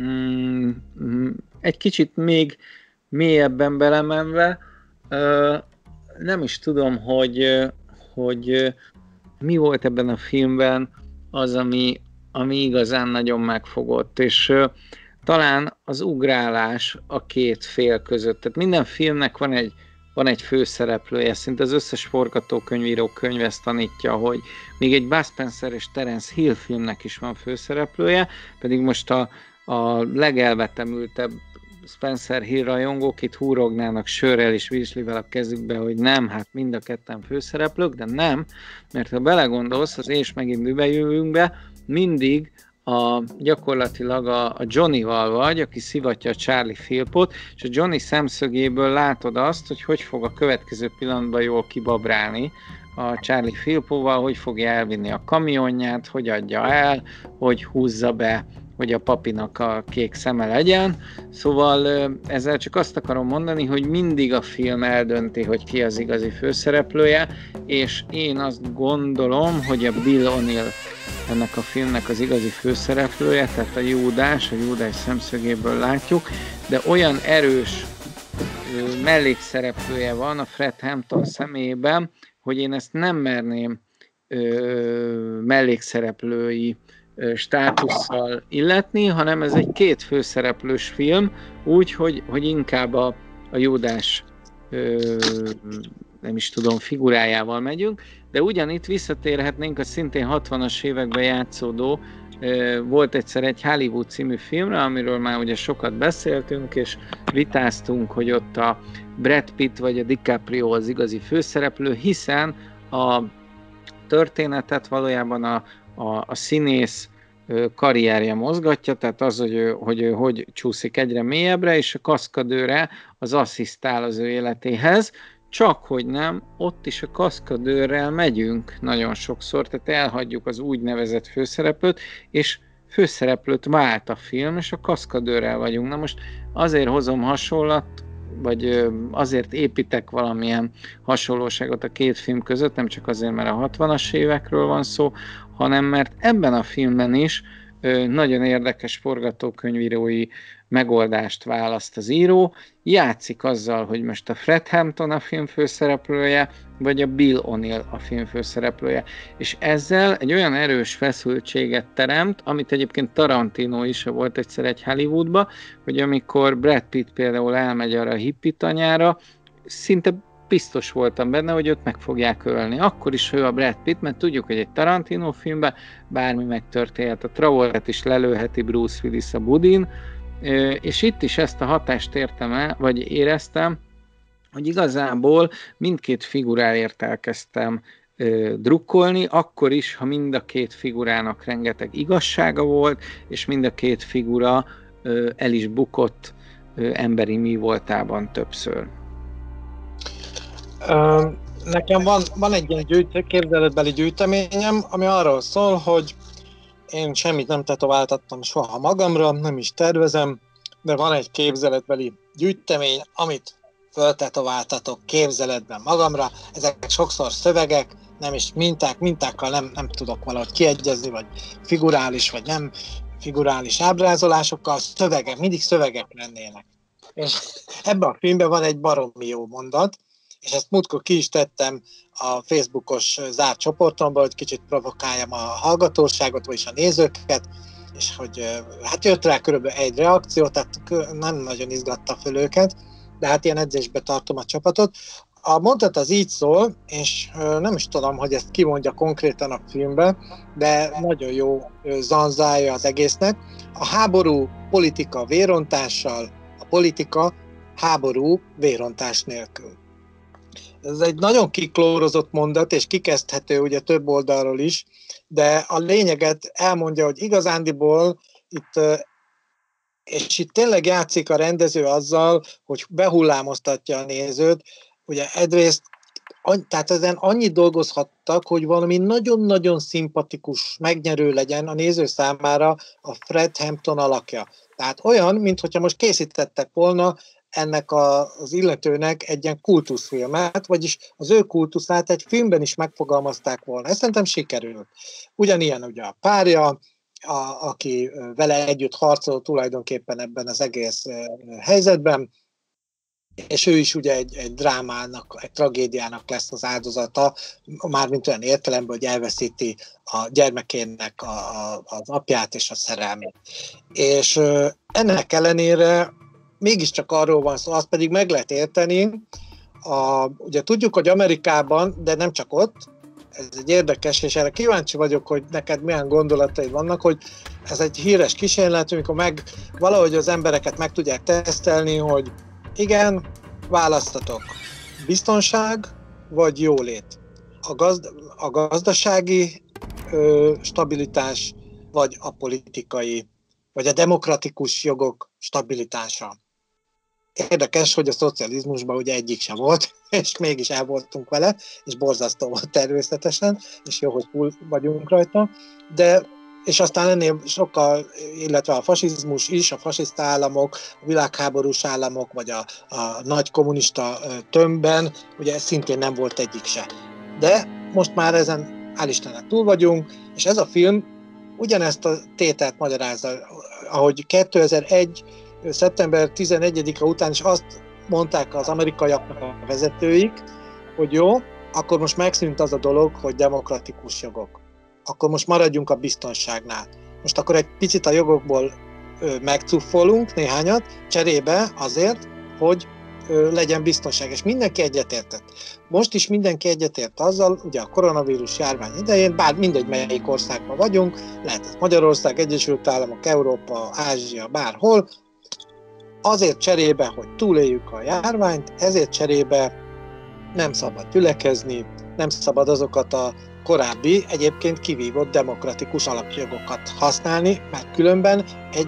Mm, mm, egy kicsit még mélyebben belemenve, nem is tudom, hogy, hogy mi volt ebben a filmben az, ami, ami igazán nagyon megfogott, és talán az ugrálás a két fél között. Tehát minden filmnek van egy, van egy főszereplője, szinte az összes forgatókönyvíró könyv ezt tanítja, hogy még egy Buzz Spencer és Terence Hill filmnek is van főszereplője, pedig most a, a legelvetemültebb Spencer Hill rajongók itt húrognának sörrel és vízlivel a kezükbe, hogy nem, hát mind a ketten főszereplők, de nem, mert ha belegondolsz, az és megint jövünk be, mindig a, gyakorlatilag a, a Johnny-val vagy, aki szivatja a Charlie Philpot, és a Johnny szemszögéből látod azt, hogy hogy fog a következő pillanatban jól kibabrálni a Charlie Philpóval, hogy fogja elvinni a kamionját, hogy adja el, hogy húzza be hogy a papinak a kék szeme legyen. Szóval ezzel csak azt akarom mondani, hogy mindig a film eldönti, hogy ki az igazi főszereplője, és én azt gondolom, hogy a Bill O'Neill ennek a filmnek az igazi főszereplője, tehát a Júdás, a Júdás szemszögéből látjuk, de olyan erős mellékszereplője van a Fred Hampton személyében, hogy én ezt nem merném ö, mellékszereplői státusszal illetni, hanem ez egy két főszereplős film, úgy, hogy, hogy inkább a, a Júdás ö, nem is tudom, figurájával megyünk, de ugyanitt visszatérhetnénk a szintén 60-as években játszódó volt egyszer egy Hollywood című filmre, amiről már ugye sokat beszéltünk, és vitáztunk, hogy ott a Brad Pitt vagy a DiCaprio az igazi főszereplő, hiszen a történetet valójában a, a, a színész karrierje mozgatja, tehát az, hogy ő, hogy ő hogy csúszik egyre mélyebbre, és a kaszkadőre az asszisztál az ő életéhez, csak hogy nem, ott is a kaszkadőrrel megyünk nagyon sokszor, tehát elhagyjuk az úgynevezett főszereplőt, és főszereplőt vált a film, és a kaszkadőrrel vagyunk. Na most azért hozom hasonlat, vagy azért építek valamilyen hasonlóságot a két film között, nem csak azért, mert a 60-as évekről van szó, hanem mert ebben a filmben is nagyon érdekes forgatókönyvírói megoldást választ az író, játszik azzal, hogy most a Fred Hampton a film főszereplője, vagy a Bill O'Neill a film főszereplője. És ezzel egy olyan erős feszültséget teremt, amit egyébként Tarantino is volt egyszer egy Hollywoodba, hogy amikor Brad Pitt például elmegy arra a hippie tanyára, szinte biztos voltam benne, hogy őt meg fogják ölni. Akkor is ő a Brad Pitt, mert tudjuk, hogy egy Tarantino filmben bármi megtörténhet. A Travolta is lelőheti Bruce Willis a budin, és itt is ezt a hatást értem el, vagy éreztem, hogy igazából mindkét figuráért elkezdtem drukkolni, akkor is, ha mind a két figurának rengeteg igazsága volt, és mind a két figura el is bukott emberi mi voltában többször. Nekem van, van egy ilyen gyűjt, képzeletbeli gyűjteményem, ami arról szól, hogy én semmit nem tetováltattam soha magamra, nem is tervezem, de van egy képzeletbeli gyűjtemény, amit föltetováltatok képzeletben magamra. Ezek sokszor szövegek, nem is minták, mintákkal nem, nem tudok valahogy kiegyezni, vagy figurális, vagy nem figurális ábrázolásokkal, szövegek, mindig szövegek lennének. És ebben a filmben van egy baromi jó mondat, és ezt múltkor ki is tettem a Facebookos zárt csoportomban, hogy kicsit provokáljam a hallgatóságot, vagyis a nézőket, és hogy hát jött rá körülbelül egy reakció, tehát nem nagyon izgatta föl őket, de hát ilyen edzésbe tartom a csapatot. A mondat az így szól, és nem is tudom, hogy ezt kimondja konkrétan a filmbe, de nagyon jó zanzája az egésznek. A háború politika vérontással, a politika háború vérontás nélkül. Ez egy nagyon kiklórozott mondat, és kikezdhető ugye több oldalról is, de a lényeget elmondja, hogy igazándiból itt és itt tényleg játszik a rendező azzal, hogy behullámoztatja a nézőt, ugye egyrészt tehát ezen annyit dolgozhattak, hogy valami nagyon-nagyon szimpatikus, megnyerő legyen a néző számára a Fred Hampton alakja. Tehát olyan, mintha most készítettek volna ennek a, az illetőnek egy ilyen kultuszfilmet, vagyis az ő kultuszát egy filmben is megfogalmazták volna. Ez szerintem sikerült. Ugyanilyen ugye a párja, a, aki vele együtt harcol tulajdonképpen ebben az egész helyzetben, és ő is ugye egy, egy drámának, egy tragédiának lesz az áldozata, mármint olyan értelemben, hogy elveszíti a gyermekének a, a, az apját és a szerelmét. És ennek ellenére mégiscsak arról van szó, azt pedig meg lehet érteni. A, ugye tudjuk, hogy Amerikában, de nem csak ott, ez egy érdekes, és erre kíváncsi vagyok, hogy neked milyen gondolataid vannak, hogy ez egy híres kísérlet, amikor meg valahogy az embereket meg tudják tesztelni, hogy igen, választatok. Biztonság vagy jólét? A, gazd, a gazdasági ö, stabilitás vagy a politikai, vagy a demokratikus jogok stabilitása. Érdekes, hogy a szocializmusban ugye egyik sem volt, és mégis el voltunk vele, és borzasztó volt természetesen, és jó, hogy túl vagyunk rajta, de és aztán ennél sokkal, illetve a fasizmus is, a fasiszta államok, a világháborús államok, vagy a, a nagy kommunista tömbben, ugye szintén nem volt egyik se. De most már ezen, hál' Istennek túl vagyunk, és ez a film ugyanezt a tételt magyarázza, ahogy 2001 szeptember 11-a után is azt mondták az amerikaiaknak a vezetőik, hogy jó, akkor most megszűnt az a dolog, hogy demokratikus jogok. Akkor most maradjunk a biztonságnál. Most akkor egy picit a jogokból megcuffolunk néhányat, cserébe azért, hogy legyen biztonság, és mindenki egyetértett. Most is mindenki egyetért azzal, ugye a koronavírus járvány idején, bár mindegy melyik országban vagyunk, lehet ez Magyarország, Egyesült Államok, Európa, Ázsia, bárhol, azért cserébe, hogy túléljük a járványt, ezért cserébe nem szabad gyülekezni, nem szabad azokat a korábbi, egyébként kivívott demokratikus alapjogokat használni, mert különben egy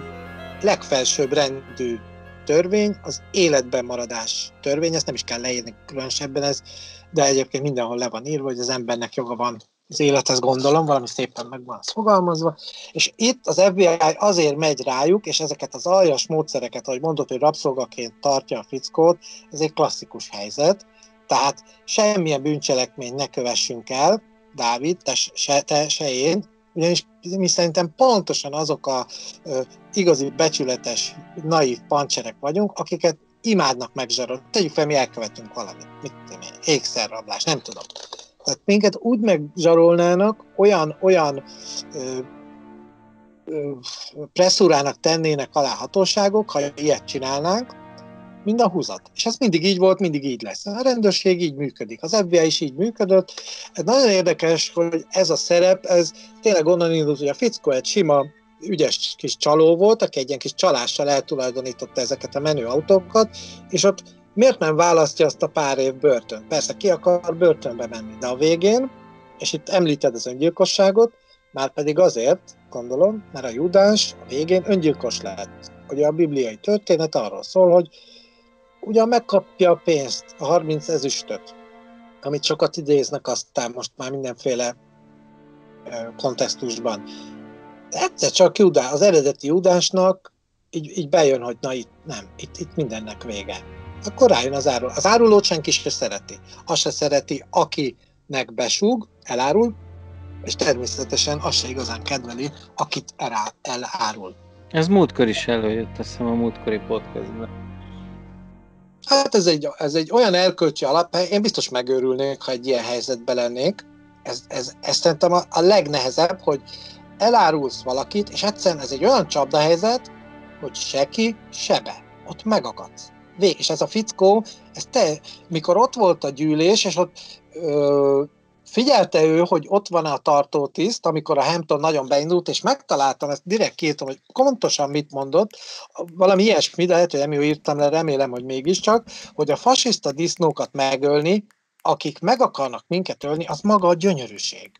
legfelsőbb rendű törvény, az életben maradás törvény, ezt nem is kell leírni különösebben ez, de egyébként mindenhol le van írva, hogy az embernek joga van az élethez gondolom, valami szépen meg van fogalmazva, és itt az FBI azért megy rájuk, és ezeket az aljas módszereket, ahogy mondott, hogy rabszolgaként tartja a fickót, ez egy klasszikus helyzet, tehát semmilyen bűncselekményt ne kövessünk el, Dávid, te se, te, se én, ugyanis mi szerintem pontosan azok a ö, igazi becsületes, naív pancserek vagyunk, akiket imádnak megzsarolni. Tegyük fel, mi elkövetünk valamit, mit tudom én, ékszerrablás, nem tudom. Tehát minket úgy megzsarolnának, olyan, olyan ö, ö, presszúrának tennének alá hatóságok, ha ilyet csinálnánk, mint a húzat. És ez mindig így volt, mindig így lesz. A rendőrség így működik, az FBI is így működött. Ez nagyon érdekes, hogy ez a szerep, ez tényleg onnan indult, hogy a fickó egy sima, ügyes kis csaló volt, aki egy ilyen kis csalással eltulajdonította ezeket a menő autókat, és ott miért nem választja azt a pár év börtön? Persze ki akar börtönbe menni, de a végén, és itt említed az öngyilkosságot, már pedig azért, gondolom, mert a Judás a végén öngyilkos lett. Ugye a bibliai történet arról szól, hogy ugyan megkapja a pénzt, a 30 ezüstöt, amit sokat idéznek aztán most már mindenféle kontextusban. Egyszer csak Judá, az eredeti Judásnak így, így bejön, hogy na itt nem, itt, itt mindennek vége. Akkor rájön az áruló. Az árulót senki se szereti. Azt se szereti, akinek besúg, elárul, és természetesen azt se igazán kedveli, akit elárul. Ez múltkor is előjött, azt hiszem a múltkori podcastban. Hát ez egy, ez egy olyan erkölcsi alaphely, én biztos megőrülnék, ha egy ilyen helyzetben lennék. Ez, ez, ez szerintem a, a legnehezebb, hogy elárulsz valakit, és egyszerűen ez egy olyan csapdahelyzet, hogy se ki, se be. Ott megakadsz. Vég. És ez a fickó, ez te, mikor ott volt a gyűlés, és ott ö, figyelte ő, hogy ott van a tartótiszt, amikor a Hampton nagyon beindult, és megtaláltam, ezt direkt kértem, hogy pontosan mit mondott, valami ilyesmi, de lehet, hogy nem jó írtam le, remélem, hogy mégiscsak, hogy a fasiszta disznókat megölni, akik meg akarnak minket ölni, az maga a gyönyörűség.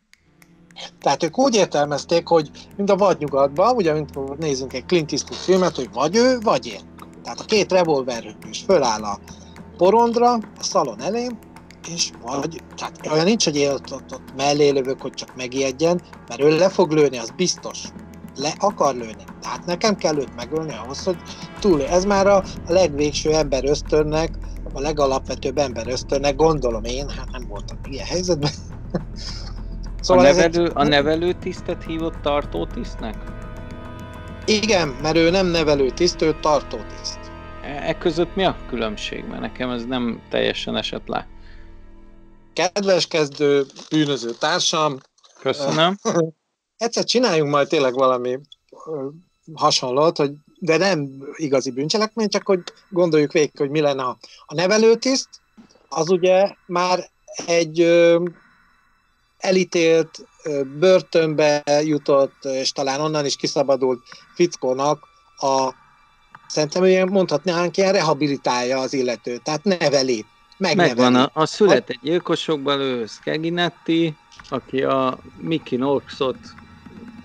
Tehát ők úgy értelmezték, hogy mind a vadnyugatban, ugye, mint nézzünk egy Clint Eastwood filmet, hogy vagy ő, vagy én. Tehát a két revolver is föláll a porondra, a szalon elém, és vagy, tehát olyan nincs, hogy én ott, ott, ott mellé lövök, hogy csak megijedjen, mert ő le fog lőni, az biztos. Le akar lőni. Tehát nekem kell őt megölni ahhoz, hogy túl. Ez már a, a legvégső ember ösztönnek, a legalapvetőbb ember ösztönnek, gondolom én, hát nem voltam ilyen helyzetben. szóval a, nevelő, egy... a nevelő tisztet hívott tartó tisztnek? Igen, mert ő nem nevelő tiszt, ő tartó tiszt. E, e között mi a különbség? Mert nekem ez nem teljesen esett le. Kedves kezdő bűnöző társam. Köszönöm. Egyszer csináljunk majd tényleg valami hasonlót, hogy de nem igazi bűncselekmény, csak hogy gondoljuk végig, hogy mi lenne a, a nevelőtiszt, az ugye már egy ö, elítélt, ö, börtönbe jutott, és talán onnan is kiszabadult fickónak a szerintem ilyen mondhatnánk, ilyen rehabilitálja az illető, tehát neveli. Megvan a, a született gyilkosokban ő Skeginetti, aki a Mickey Knoxot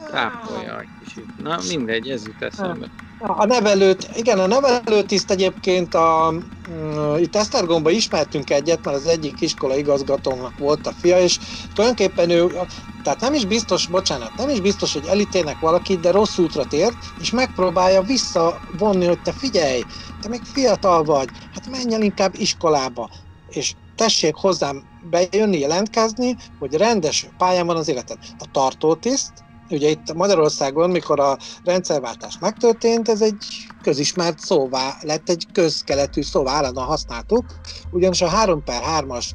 tápolja egy kicsit. Na mindegy, ez jut eszembe. A nevelőt, igen, a nevelőtiszt egyébként a, uh, itt Esztergomba ismertünk egyet, mert az egyik iskola igazgatónak volt a fia, és tulajdonképpen ő, tehát nem is biztos, bocsánat, nem is biztos, hogy elítélnek valakit, de rossz útra tért, és megpróbálja visszavonni, hogy te figyelj, te még fiatal vagy, hát menj el inkább iskolába, és tessék hozzám bejönni, jelentkezni, hogy rendes pályán van az életed. A tartótiszt, ugye itt Magyarországon, mikor a rendszerváltás megtörtént, ez egy közismert szóvá lett, egy közkeletű szóvá állandóan használtuk, ugyanis a 3 per 3-as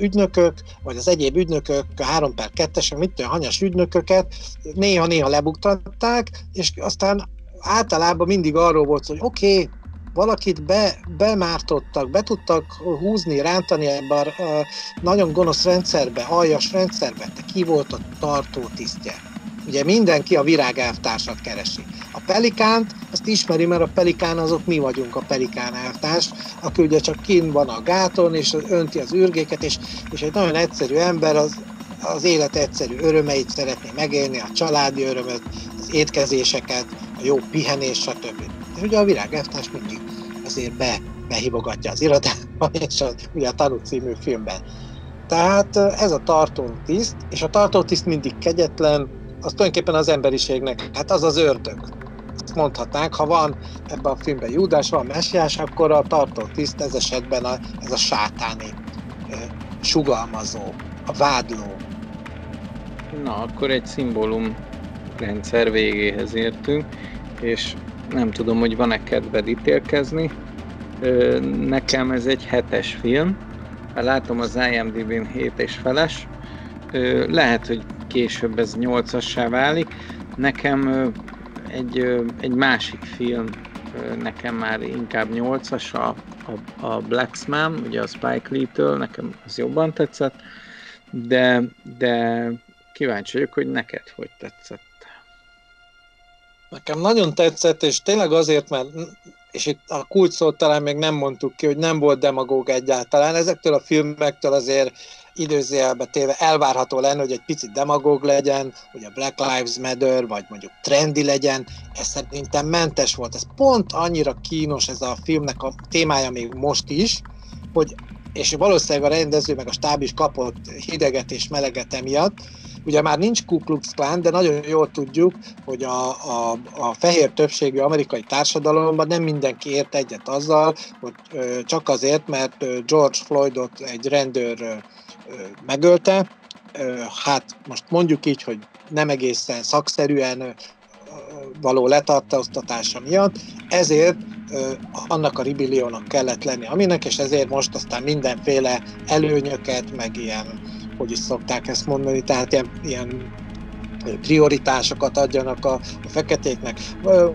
ügynökök, vagy az egyéb ügynökök, a 3 per 2-es, mit tudom, hanyas ügynököket néha-néha lebuktatták, és aztán általában mindig arról volt, hogy oké, okay, valakit be, bemártottak, be tudtak húzni, rántani ebbe a, a nagyon gonosz rendszerbe, aljas rendszerbe, te ki volt a tartó tisztje. Ugye mindenki a virágelvtársat keresi. A pelikánt, azt ismeri, mert a pelikán azok mi vagyunk a pelikán elvtárs, aki ugye csak kint van a gáton, és önti az ürgéket, és, és egy nagyon egyszerű ember az, az élet egyszerű örömeit szeretné megélni, a családi örömöt, az étkezéseket, a jó pihenés, stb. És ugye a virágelvtárs mindig azért be, behívogatja az irodába, és a, ugye a Tanú című filmben. Tehát ez a tartótiszt, és a tartótiszt mindig kegyetlen, az tulajdonképpen az emberiségnek, hát az az ördög. Ezt mondhatnánk, ha van ebben a filmben Júdás, van messiás, akkor a tartótiszt ez esetben a, ez a sátáni sugalmazó, a vádló. Na, akkor egy szimbólum rendszer végéhez értünk, és nem tudom, hogy van-e kedved ítélkezni. Nekem ez egy hetes film, látom az IMDb-n 7 és feles, lehet, hogy később ez 8-assá válik. Nekem egy, egy másik film nekem már inkább 8-as, a, a, a Blacksman, ugye a Spike Lee-től, nekem az jobban tetszett, de, de kíváncsi vagyok, hogy neked hogy tetszett. Nekem nagyon tetszett, és tényleg azért, mert és itt a kulcs szót talán még nem mondtuk ki, hogy nem volt demagóg egyáltalán. Ezektől a filmektől azért időzélbe téve elvárható lenne, hogy egy picit demagóg legyen, hogy a Black Lives Matter, vagy mondjuk trendi legyen. Ez szerintem mentes volt. Ez pont annyira kínos ez a filmnek a témája még most is, hogy és valószínűleg a rendező meg a stáb is kapott hideget és meleget emiatt, Ugye már nincs Ku Klux Klan, de nagyon jól tudjuk, hogy a, a, a fehér többségű amerikai társadalomban nem mindenki ért egyet azzal, hogy ö, csak azért, mert George Floydot egy rendőr megölte, hát most mondjuk így, hogy nem egészen szakszerűen való letartóztatása miatt, ezért annak a ribilliónak kellett lenni aminek, és ezért most aztán mindenféle előnyöket, meg ilyen hogy is szokták ezt mondani, tehát ilyen, ilyen prioritásokat adjanak a, a feketéknek.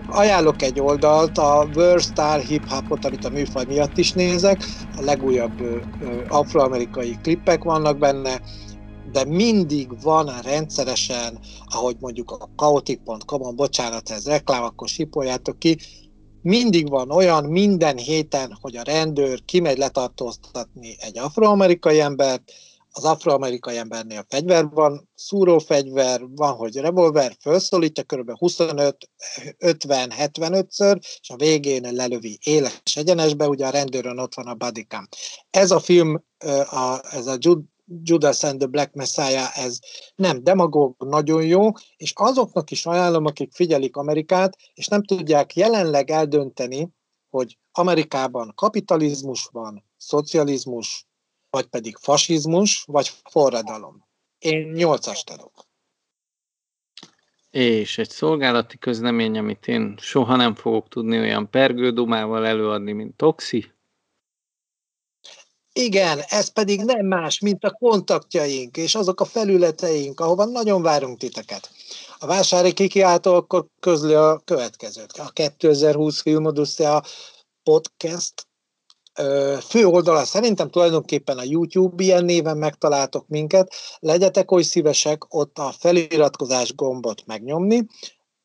Ajánlok egy oldalt, a World Star Hip Hopot, amit a műfaj miatt is nézek, a legújabb afroamerikai klippek vannak benne, de mindig van rendszeresen, ahogy mondjuk a chaotic.com-on, bocsánat, ez reklám, akkor sipoljátok ki, mindig van olyan minden héten, hogy a rendőr kimegy letartóztatni egy afroamerikai embert, az afroamerikai embernél fegyver van, szúrófegyver, van, hogy revolver, felszólítja kb. 25, 50, 75-ször, és a végén lelövi éles egyenesbe, ugye a rendőrön ott van a bodycam. Ez a film, a, ez a Judas and the Black Messiah, ez nem demagóg, nagyon jó, és azoknak is ajánlom, akik figyelik Amerikát, és nem tudják jelenleg eldönteni, hogy Amerikában kapitalizmus van, szocializmus, vagy pedig fasizmus, vagy forradalom. Én nyolcast adok. És egy szolgálati közlemény, amit én soha nem fogok tudni olyan pergődumával előadni, mint Toxi. Igen, ez pedig nem más, mint a kontaktjaink és azok a felületeink, ahova nagyon várunk titeket. A vásári kikiáltó akkor közli a következőt. A 2020 Filmodusszea podcast fő oldala szerintem tulajdonképpen a YouTube, ilyen néven megtaláltok minket, legyetek oly szívesek ott a feliratkozás gombot megnyomni,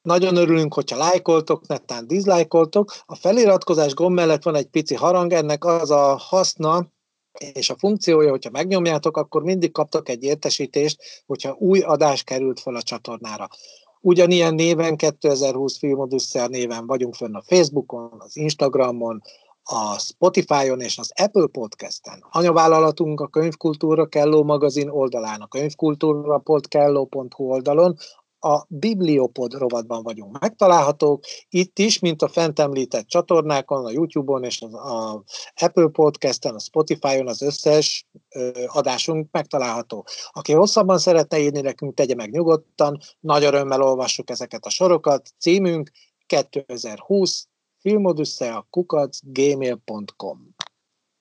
nagyon örülünk, hogyha lájkoltok, netán diszlájkoltok. A feliratkozás gomb mellett van egy pici harang, ennek az a haszna, és a funkciója, hogyha megnyomjátok, akkor mindig kaptok egy értesítést, hogyha új adás került fel a csatornára. Ugyanilyen néven 2020 Filmodüsszel néven vagyunk fönn a Facebookon, az Instagramon, a Spotify-on és az Apple Podcast-en. Anyavállalatunk a Könyvkultúra Kelló magazin oldalán, a könyvkultúra.kelló.hu oldalon, a Bibliopod rovatban vagyunk megtalálhatók. Itt is, mint a fent említett csatornákon, a YouTube-on és az a Apple Podcast-en, a Spotify-on az összes adásunk megtalálható. Aki hosszabban szeretne írni nekünk, tegye meg nyugodtan, nagy örömmel olvassuk ezeket a sorokat. Címünk 2020 filmodusszea kukac gmail.com